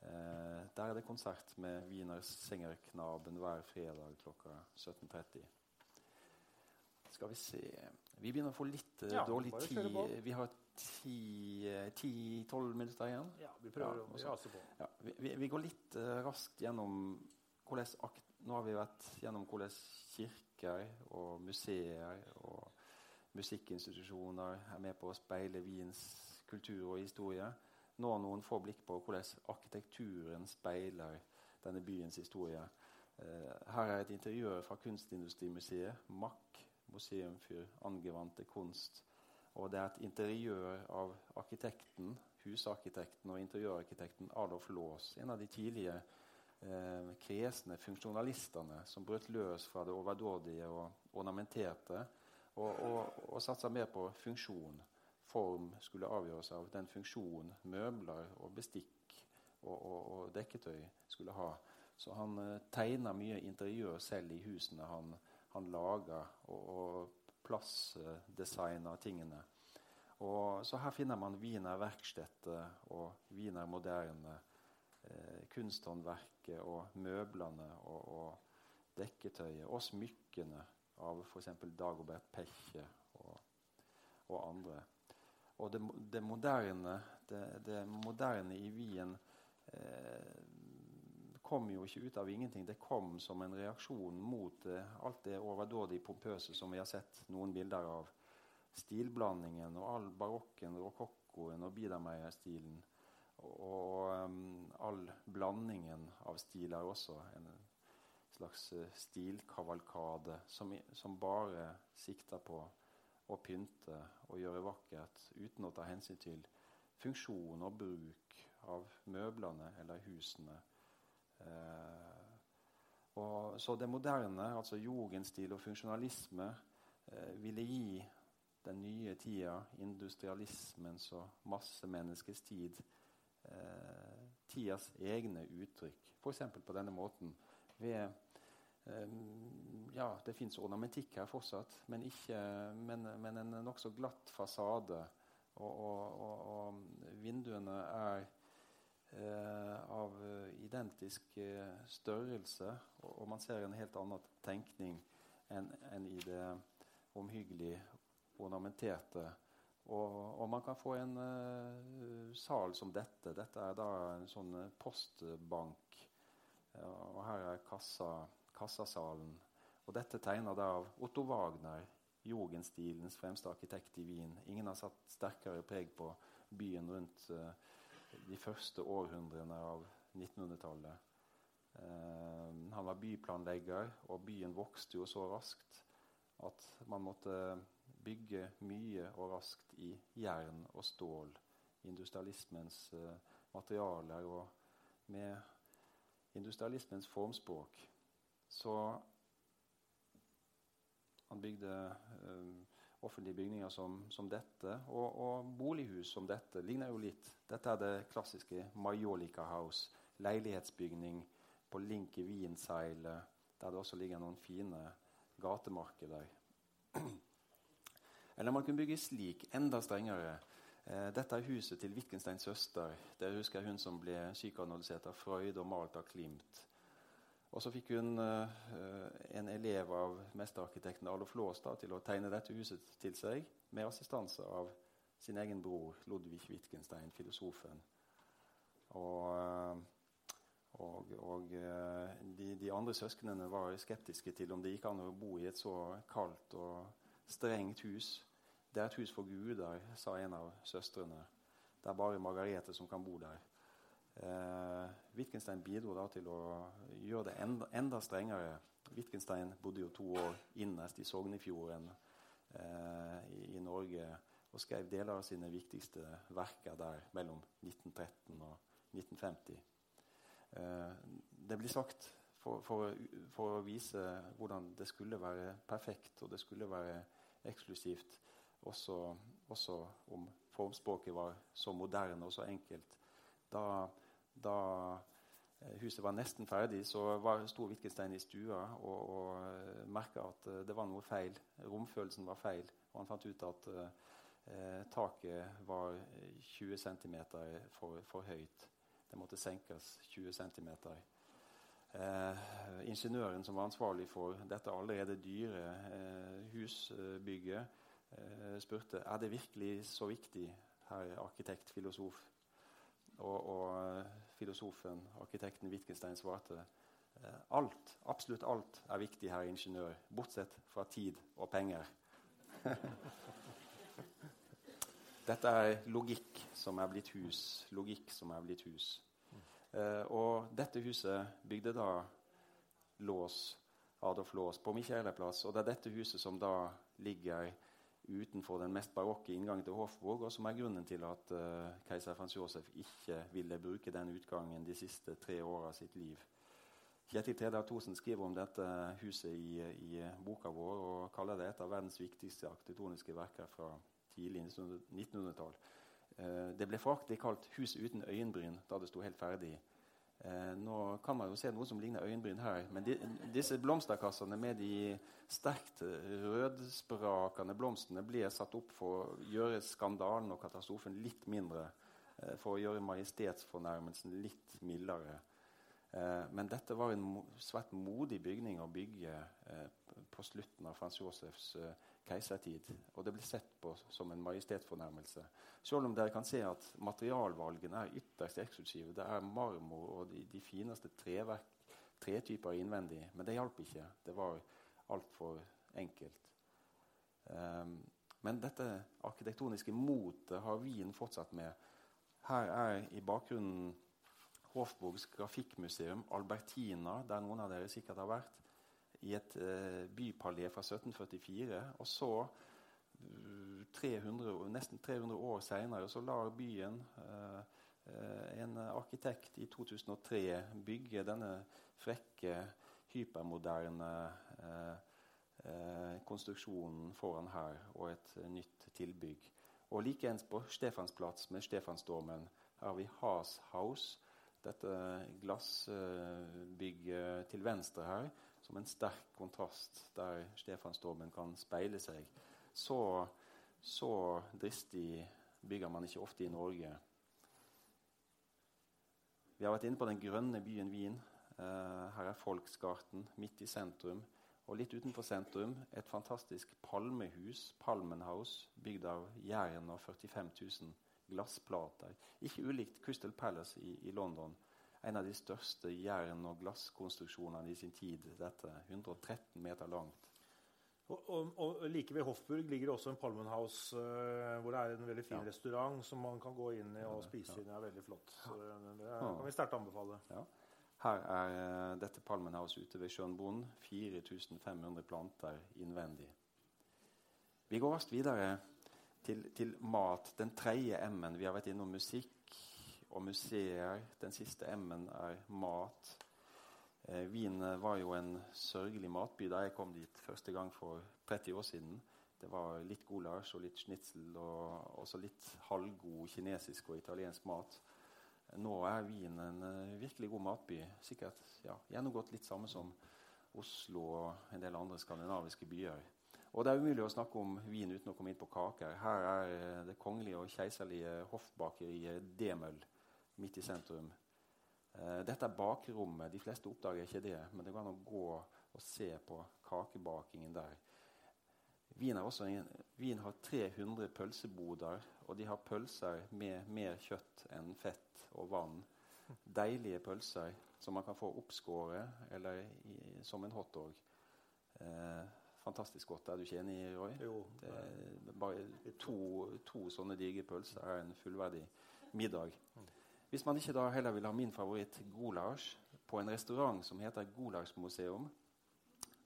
Eh, der er det konsert med Wiener Sengerknaben hver fredag klokka 17.30. Skal vi se Vi begynner å få litt eh, ja, dårlig tid. Vi har ti-tolv minutter igjen. Ja, vi prøver ja, å rase på. Ja, vi, vi, går litt eh, raskt gjennom hvordan Nå har vi vært gjennom hvordan kirker og museer og musikkinstitusjoner er med på å speile Wiens kultur og historie nå noen få blikk på hvordan arkitekturen speiler denne byens historie. Eh, her er et interiør fra Kunstindustrimuseet, MAK, Museum for angewandte kunst. Og det er et interiør av arkitekten, husarkitekten og interiørarkitekten Adolf Laas. En av de tidlige eh, kresne funksjonalistene som brøt løs fra det overdådige og ornamenterte, og, og, og satsa mer på funksjon form skulle avgjøres av den funksjon møbler og bestikk og, og, og dekketøy skulle ha. Så han eh, tegna mye interiør selv i husene han, han laga, og, og plassdesigna tingene. Og, så her finner man Wiener Verkstetter og Wiener Moderne. Eh, kunsthåndverket og møblene og, og dekketøyet og smykkene av f.eks. Dagobert Peche og, og andre. Og det, det, moderne, det, det, moderne, i Wien eh, kom jo ikke ut av ingenting. Det kom som en reaksjon mot eh, alt det overdådig pompøse som vi har sett noen bilder av. Stilblandingen og all barokken, rokokkoen og Biedermeier-stilen. Og, og um, all blandingen av stiler også. En slags uh, stilkavalkade som, som bare sikter på å pynte og gjøre vakkert uten å ta hensyn til funksjon og bruk av møblene eller husene. Eh, og, så det moderne, altså jugendstil og funksjonalisme, eh, ville gi den nye tida, industrialismens og massemenneskets tid, eh, tidas egne uttrykk. F.eks. på denne måten ved ja, det fins ornamentikk her fortsatt, men, ikke, men, men en nokså glatt fasade. Og, og, og, og vinduene er eh, av identisk størrelse, og, man ser en helt annen tenkning enn en i det omhyggelig ornamenterte. Og, man kan få en uh, sal som dette. Dette er da en sånn postbank. og her er kassa kassasalen. Og dette tegna av Otto Wagner, jugendstilens fremste arkitekt i Wien. Ingen har satt sterkere preg på byen rundt uh, de første århundrene av 1900-tallet. Uh, eh, han var byplanlegger, og byen vokste jo så raskt at man måtte bygge mye og raskt i jern og stål. Industrialismens uh, materialer og med industrialismens formspråk. Så han bygde um, offentlige bygninger som, som dette, og, og, bolighus som dette. Ligner jo litt. Dette er det klassiske Majolika House. Leilighetsbygning på Link i Wienseilet, der det også ligger noen fine gatemarkeder. Eller man kunne bygge slik, enda strengere. Eh, dette er huset til Wittgensteins søster. Dere husker hun som ble psykoanalysert av Freud og malt av Klimt. Og så fikk hun uh, en elev av mesterarkitekten Arlof Låstad til å tegne dette huset til seg, med assistanse av sin egen bror Ludvig Wittgenstein, filosofen. Og, uh, og, og uh, de, de, andre søsknene var skeptiske til om det gikk an å bo i et så kaldt og strengt hus. Det er et hus for guder, sa en av søstrene. Det er bare Margarete som kan bo der. Eh, Wittgenstein bidro da til å gjøre det enda, enda, strengere. Wittgenstein bodde jo to år innerst i Sognefjorden eh, i, i, Norge og skrev deler av sine viktigste verker der mellom 1913 og 1950. Eh, det blir sagt for, for, for, å vise hvordan det skulle være perfekt og det skulle være eksklusivt, også, også om formspråket var så moderne og så enkelt. Da da eh, huset var nesten ferdig, så var, sto Wittgenstein i stua og, og eh, merka at eh, det var noe feil. Romfølelsen var feil. Og han fant ut at eh, taket var 20 cm for, for, høyt. Det måtte senkes 20 cm. Eh, ingeniøren som var ansvarlig for dette allerede dyre eh, husbygget, spurte er det virkelig så viktig, herr arkitekt, filosof, og, og filosofen, arkitekten Wittgenstein, svarte det. alt, absolutt alt er viktig, herr ingeniør, bortsett fra tid og penger. Dette er logikk som er blitt hus. Logikk som er blitt hus. Eh, og dette huset bygde da Lås, Adolf Lås på Michaelerplass. Og det er dette huset som da ligger utenfor den mest barokke inngangen til Hofburg, og som er grunnen til at uh, keiser Frans Josef ikke ville bruke den utgangen de siste tre åra av sitt liv. Kjetil Tredal Thosen skriver om dette huset i, i, boka vår og kaller det et av verdens viktigste arkitektoniske verker fra tidlig 1900-tall. Uh, eh, det ble foraktelig kalt 'Huset uten øyenbryn' da det sto helt ferdig. Eh, nå kan man jo se noe som ligner øyenbryn her, men de, disse blomsterkassene med de sterkt rødsprakende blomstene blir satt opp for å gjøre skandalen og katastrofen litt mindre. Eh, for å gjøre majestetsfornærmelsen litt mildere. Eh, men dette var en svært modig bygning å bygge eh, på slutten av Frans Josefs eh, keisertid. Og det blir sett på som en majestetsfornærmelse. Selv om dere kan se at materialvalgene er ytterst eksklusive. Det er marmor og de, de fineste treverk, tretyper innvendig. Men det hjalp ikke. Det var altfor enkelt. Um, men dette arkitektoniske motet har Wien fortsatt med. Her er i bakgrunnen Hofburgs grafikkmuseum, Albertina, der noen av dere sikkert har vært i et uh, bypalé fra 1744. Og så, 300, nesten 300 år seinere, så lar byen uh, en arkitekt i 2003 bygge denne frekke, hypermoderne konstruksjonen foran her og et nytt tilbygg. Og Likeens på Stefansplats med Stefansdormen har vi Haas House, dette glassbygget til venstre her, som en sterk kontrast der Stefansdåpen kan speile seg. Så, så dristig bygger man ikke ofte i Norge. Vi har vært inne på den grønne byen Wien. Uh, her er Folksgarten midt i sentrum. Og litt utenfor sentrum et fantastisk palmehus, Palmenhaus, bygd av jern og 45 000 glassplater. Ikke ulikt Crystal Palace i, i London en av de største jern- og glasskonstruksjonene i sin tid. Dette 113 meter langt. Og, og, og, Like ved Hofburg ligger det også en Palmenhaus, uh, hvor det er en veldig fin ja. restaurant som man kan gå inn i og spise i. Det er veldig flott. Så det kan vi sterkt anbefale. Ja. Her er uh, dette Palmenhaus ute ved Schönbrunn. 4500 planter innvendig. Vi går raskt videre til, til mat. Den tredje M-en. Vi har vært innom musikk og museer. Den siste M-en er mat. Eh, Wien var jo en sørgelig matby da jeg kom dit første gang for 30 år siden. Det var litt goulash og litt schnitzel og også litt halvgod kinesisk og italiensk mat. Nå er Wien en uh, virkelig god matby. Sikkert ja, gjennomgått litt samme som Oslo og en del andre skandinaviske byer. Og Det er umulig å snakke om Wien uten å komme inn på kaker. Her er uh, det kongelige og keiserlige hoffbakeriet Demøl midt i sentrum. Eh, dette er bakrommet. De fleste oppdager ikke det, men det går an å gå og se på kakebakingen der. Wien, en, Wien, har 300 pølseboder, og de har pølser med mer kjøtt enn fett og vann. Deilige pølser som man kan få oppskåret eller i, som en hotdog. Eh, fantastisk godt. Er du ikke enig, Roy? Jo. bare to, to sånne digre pølser er en fullverdig middag. Hvis man ikke da heller vil ha min favoritt goulash på en restaurant som heter Gulaschmuseum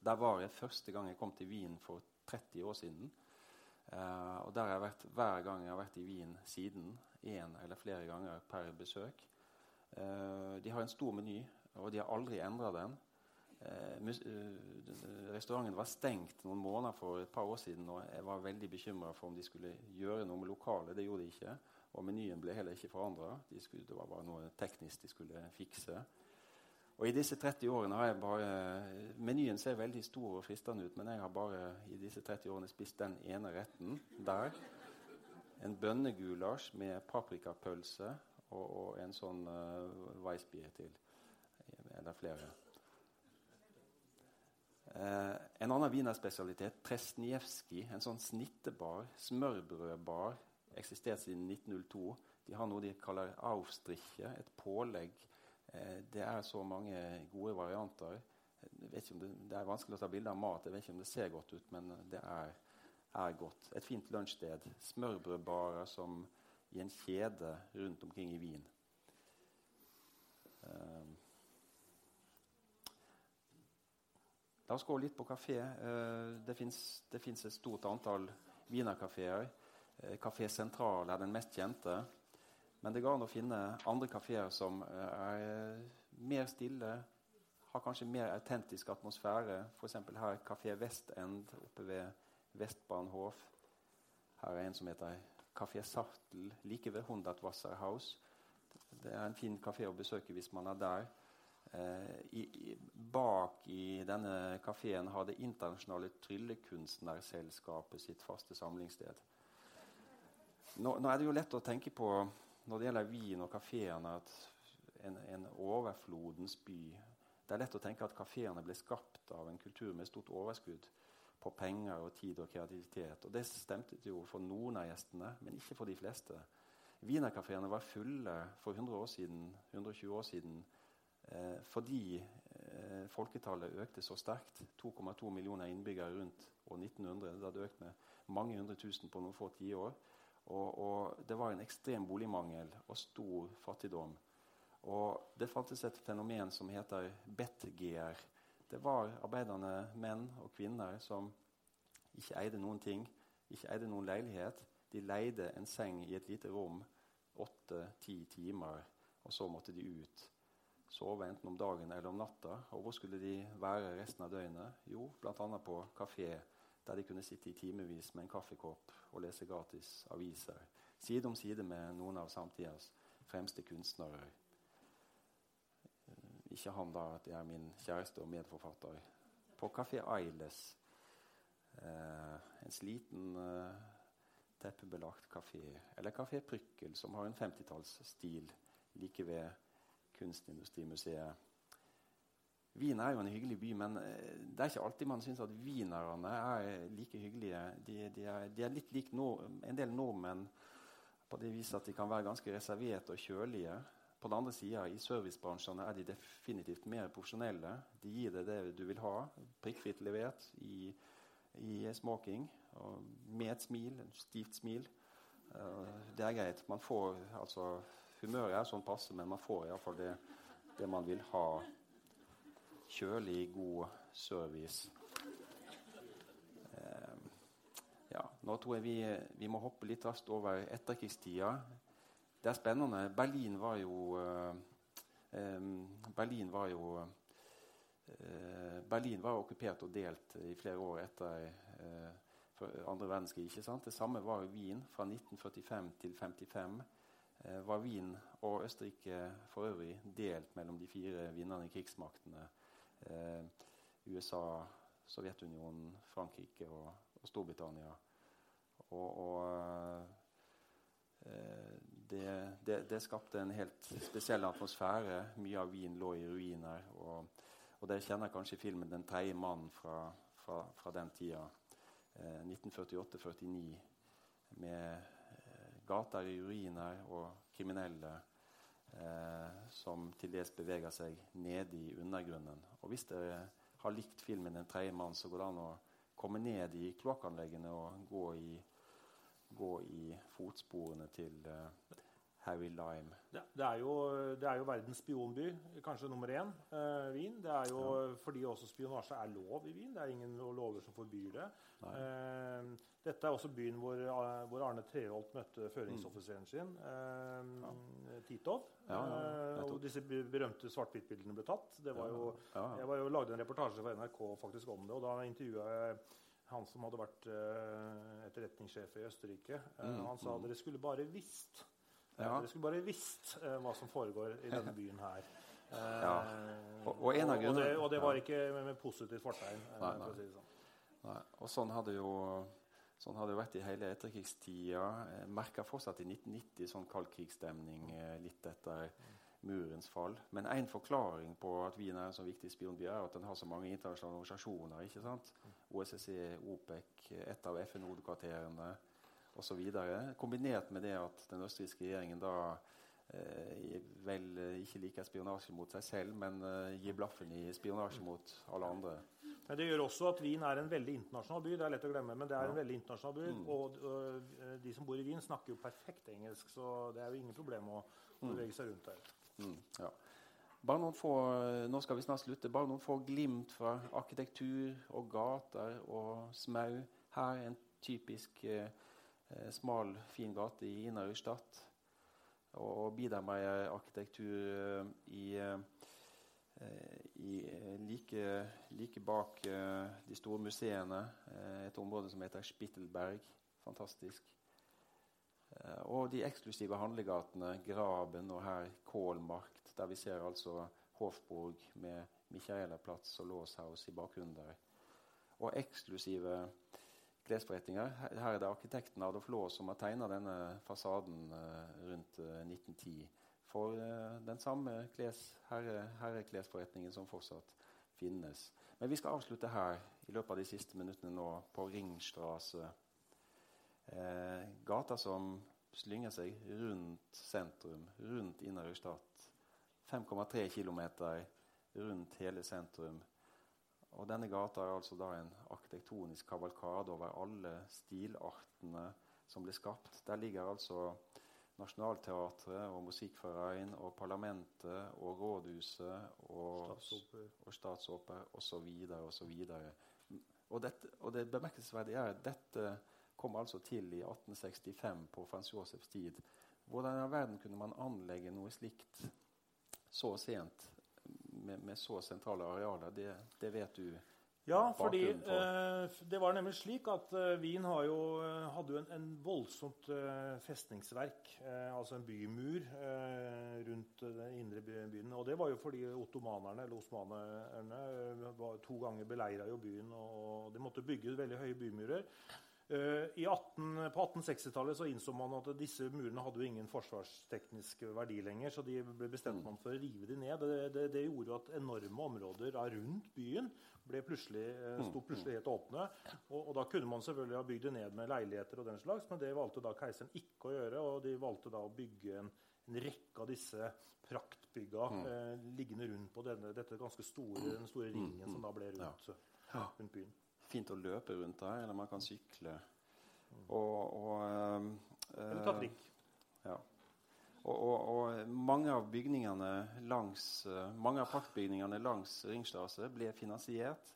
Der var jeg første gang jeg kom til Wien for 30 år siden. Uh, og der har jeg vært hver gang jeg har vært i Wien siden. Én eller flere ganger per besøk. Uh, de har en stor meny, og de har aldri endra den. Uh, restauranten var stengt noen måneder for et par år siden, og jeg var veldig bekymra for om de skulle gjøre noe med lokalet. Det gjorde de ikke. Og menyen ble heller ikke forandra. De det var bare noe teknisk de skulle fikse. Og i disse 30 årene har jeg bare Menyen ser veldig stor og fristende ut, men jeg har bare i disse 30 årene spist den ene retten der. En bønnegulasj med paprikapølse og, og en sånn uh, Weissbier til. Eller flere. Uh, en annen wienerspesialitet, Tresjnijevskij. En sånn snittebar, smørbrødbar eksistert siden 1902. De har noe de kaller aufstriche, et pålegg. Eh, det er så mange gode varianter. Det, det, er vanskelig å ta bilde av mat. Jeg vet ikke om det ser godt ut, men det er, er godt. Et fint lunsjsted. Smørbrødbarer som i en kjede rundt omkring i Wien. Eh, La oss gå litt på kafé. Eh, det fins et stort antall wienerkafeer. Kafé eh, Sentral er den mest kjente. Men det går an å finne andre kafeer som eh, er mer stille, har kanskje mer autentisk atmosfære. F.eks. her Kafé Vestend oppe ved Vestbahnhof. Her er en som heter Kafé Sartel like ved Hundertwasserhaus. Det er en fin kafé å besøke hvis man er der. Eh, i, i, bak i denne kafeen har Det internasjonale tryllekunstnerselskapet sitt faste samlingssted. Nå, nå, er det jo lett å tenke på når det gjelder vin og kafeene, at en, en, overflodens by Det er lett å tenke at kafeene ble skapt av en kultur med stort overskudd på penger og tid og kreativitet. Og Det stemte jo for noen av gjestene, men ikke for de fleste. Wienerkafeene var fulle for 100 år siden, 120 år siden eh, fordi eh, folketallet økte så sterkt. 2,2 millioner innbyggere rundt år 1900. Det hadde økt med mange hundre tusen på noen få tiår. Og, og, det var en ekstrem boligmangel og stor fattigdom. Og det fantes et fenomen som heter betgeer. Det var arbeidende menn og kvinner som ikke eide noen ting, ikke eide noen leilighet. De leide en seng i et lite rom åtte-ti timer, og så måtte de ut. Sove enten om dagen eller om natta. Og hvor skulle de være resten av døgnet? Jo, bl.a. på kafé der de kunne sitte i timevis med en kaffekopp og lese gratis aviser. Side om side med noen av samtidas fremste kunstnere. Eh, ikke han da at det er min kjæreste og medforfatter. på Kafé Ailes. Eh, en sliten, eh, teppebelagt kafé. Eller Kafé Prykkel, som har en 50-tallsstil like ved Kunstindustrimuseet. Wien er jo en hyggelig by, men eh, det er ikke alltid man syns at wienerne er like hyggelige. De, de, er, de er, litt lik en del nordmenn på det viset at de kan være ganske reserverte og kjølige. På den andre sida, i servicebransjene, er de definitivt mer profesjonelle. De gir deg det du vil ha, prikkfritt levert i, i smoking. med et smil, et stivt smil. Uh, det er greit. Man får altså Humøret er sånn passe, men man får iallfall det, det man vil ha. Kjølig, god service. Uh, ja, nå tror jeg vi, vi, må hoppe litt raskt over etterkrigstida. Det er spennende. Berlin var jo uh, Berlin var jo Berlin var okkupert og delt i flere år etter andre verdenskrig. ikke sant? Det samme var i Wien. Fra 1945 til 1955 eh, var Wien og Østerrike for øvrig delt mellom de fire vinnerne i krigsmaktene. Eh, USA, Sovjetunionen, Frankrike og, og Storbritannia. Og, og eh, det, det, det, skapte en helt spesiell atmosfære. Mye av Wien lå i ruiner. Og, og dere kjenner kanskje filmen 'Den tredje mannen' fra, fra, fra den tida. 1948-49 eh, med eh, gater i ruiner og kriminelle eh, som til dels beveger seg nede i undergrunnen. Og Hvis dere har likt filmen 'En tredje mann', så går det an å komme ned i kloakkanleggene og gå i, gå i fotsporene til eh, Harry Lime. Det, det, er jo, det, er jo, verdens spionby, kanskje nummer én, eh, Wien. Det er jo ja. fordi også spionasje er lov i Wien. Det er ingen lover som forbyr det. Eh, dette er også byen hvor, eh, hvor Arne Treholt møtte føringsoffiseren sin, eh, ja. Titov. Ja, eh, og disse berømte svart-hvitt-bildene ble tatt. Var jo, jeg var jo lagde en reportasje for NRK faktisk om det, og da intervjua jeg han som hadde vært uh, etterretningssjef i Østerrike. Mm, han sa mm. dere skulle bare visst ja. Dere skulle bare visst uh, hva som foregår i denne byen her. Uh, ja. og, og, og, det, og, det, var ikke med, med positivt fortegn. Nei, nei. Si sånn. nei, Og sånn hadde jo Sånn hadde det vært i hele etterkrigstida. Eh, Merka fortsatt i 1990 sånn kaldkrigsstemning eh, litt etter murens fall. Men én forklaring på at Wien er en så viktig spionby, er at den har så mange internasjonale organisasjoner. ikke sant? OSSE, OPEC, et av FN-hovedkvarterene osv. Kombinert med det at den østerrikske regjeringen da eh, vel eh, ikke liker spionasje mot seg selv, men eh, gir blaffen i spionasje mot alle andre. Men Det gjør også at Wien er en veldig internasjonal by. Det er lett å glemme, men det er en veldig internasjonal by. Mm. Og, og, de som bor i Wien, snakker jo perfekt engelsk, så det er jo ingen problem å mm. bevege seg rundt der. Mm, ja. Bare noen få, nå skal vi snart slutte. Bare noen få glimt fra arkitektur og gater og smau. Her er en typisk eh, Eh, smal, fin gate i Innerøystadt. Og, og Biedermeier-arkitektur eh, i, eh, i like, like, bak de store museene. Et område som heter Spittelberg. Fantastisk. Og de eksklusive handlegatene Graben og her Kålmarkt, der vi ser altså Hofburg med Michaelerplatz og Låshaus i bakgrunnen der. Og eksklusive klesforretninger. Her er det arkitekten Adolf Laa som har tegna denne fasaden eh, rundt 1910 eh, for eh, den samme kles, herre, herreklesforretningen som fortsatt finnes. Men vi skal avslutte her i løpet av de siste minuttene nå på Ringstrasse. Eh, gata som slynger seg rundt sentrum, rundt Inderøy 5,3 km rundt hele sentrum. Og denne gata er altså da en arkitektonisk kavalkade over alle stilartene som ble skapt. Der ligger altså Nationaltheatret og musikkforeningen og Parlamentet og Rådhuset og Statsoper osv. osv. Og, dette, og det bemerkelsesverdige er at dette kom altså til i 1865 på Frans Josefs tid. Hvordan i verden kunne man anlegge noe slikt så sent med, med så sentrale arealer, det, det, vet du Ja, fordi for? eh, det var nemlig slik at eh, Wien har jo, eh, hadde jo en, en voldsomt festningsverk, altså en bymur, eh, rundt den indre byen. Og det var jo fordi ottomanerne, eller osmanerne, var to ganger beleira jo byen, og de måtte bygge veldig høye bymurer. Eh, i 18, på 1860-tallet så innså man at disse murene hadde jo ingen forsvarsteknisk verdi lenger, så de ble bestemt man for å rive de ned. Det, det, det gjorde jo at enorme områder rundt byen ble plutselig, eh, sto plutselig helt åpne. Og, og da kunne man selvfølgelig ha bygd det ned med leiligheter og den slags, men det valgte da keiseren ikke å gjøre, og de valgte da å bygge en, en rekke av disse praktbygga eh, liggende rundt på denne, dette ganske store, den store ringen som da ble rundt, rundt byen. Fint å løpe rundt der, eller man kan sykle. Og, og ehm, Eller ta eh, trikk. Ja. Og, og, og mange av bygningene langs eh, mange av praktbygningene langs Ringstrasse ble finansiert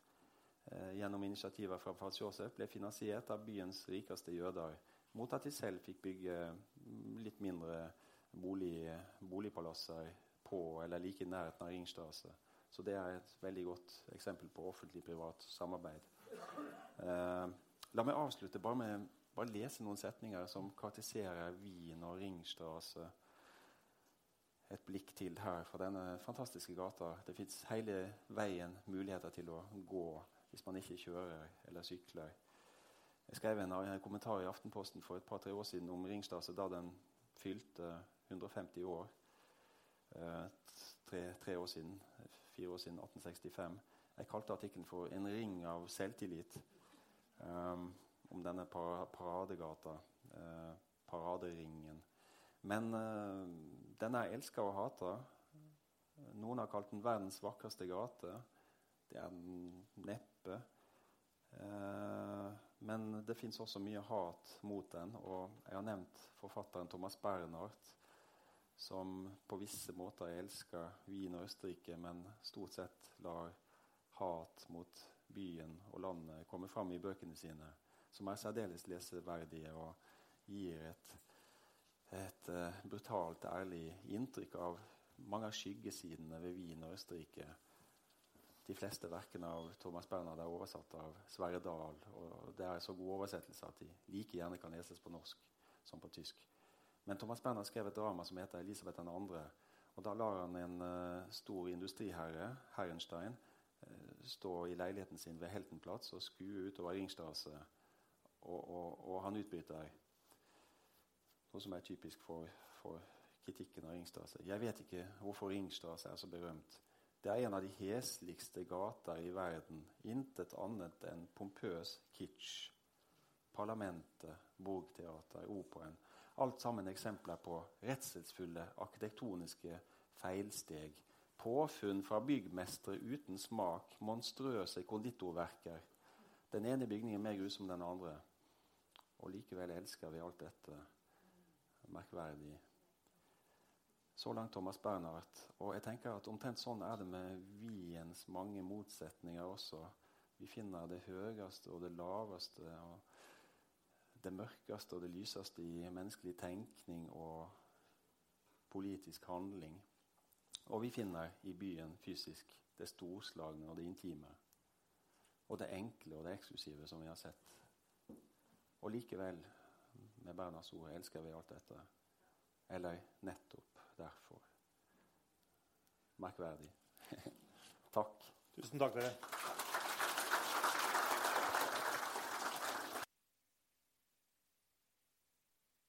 eh, gjennom initiativer fra Fats Josef ble finansiert av byens rikeste jøder, mot at de selv fikk bygge mm, litt mindre bolig, boligpalasser på eller like i nærheten av Ringstrasse. Så det er et veldig godt eksempel på offentlig-privat samarbeid. Eh, la meg avslutte bare med å lese noen setninger som karakteriserer Wien og Ringstrasse. Et blikk til her fra denne fantastiske gata. Det fins hele veien muligheter til å gå hvis man ikke kjører eller sykler. Jeg skrev en, en kommentar i Aftenposten for et par-tre år siden om Ringstrasse da den fylte 150 år. Eh, tre, tre år siden, fire år siden, 1865. Jeg kalte artikkelen for 'En ring av selvtillit'. Um, om denne para paradegata, Uh, paraderingen. Men uh, den er elska og hata. Noen har kalt den verdens vakreste gate. Det er den neppe. Uh, men det fins også mye hat mot den, og jeg har nevnt forfatteren Thomas Bernhardt, som på visse måter elsker Wien og Østerrike, men stort sett lar hat mot byen og landet kommer fram i bøkene sine, som er særdeles leseverdige og gir et, et uh, brutalt, ærlig inntrykk av mange av skyggesidene ved Wien og Østerrike. De fleste verkene av Thomas Bernhard er oversatt av Sverre Dahl, og det er så god oversettelse at de like gjerne kan leses på norsk som på tysk. Men Thomas Bernhard skrev et drama som heter 'Elisabeth 2'. Og da lar han en uh, stor industriherre, Herrenstein, stå i leiligheten sin ved Heltenplatz og skue utover Ringstrasse. Og, og, og, han utbryter noe som er typisk for, for kritikken av Ringstrasse. Jeg vet ikke hvorfor Ringstrasse er så berømt. Det er en av de hesligste gater i verden. Intet annet enn pompøs kitsch. Parlamentet, Borgteater, Operaen. Alt sammen eksempler på redselsfulle arkitektoniske feilsteg. Påfunn fra byggmestere uten smak, monstrøse konditorverker. Den ene bygningen er mer grusom enn den andre. Og likevel elsker vi alt dette. Merkverdig. Så langt Thomas Bernhardt. Og jeg tenker at omtrent sånn er det med Wiens mange motsetninger også. Vi finner det høyeste og det laveste. og det mørkeste og det lyseste i menneskelig tenkning og politisk handling. Og vi finner i byen fysisk det storslagne og det intime. Og det enkle og det eksklusive som vi har sett. Og likevel, med Bernhards ord, elsker vi alt dette. Eller nettopp derfor. Merkverdig. Takk. Tusen takk, dere.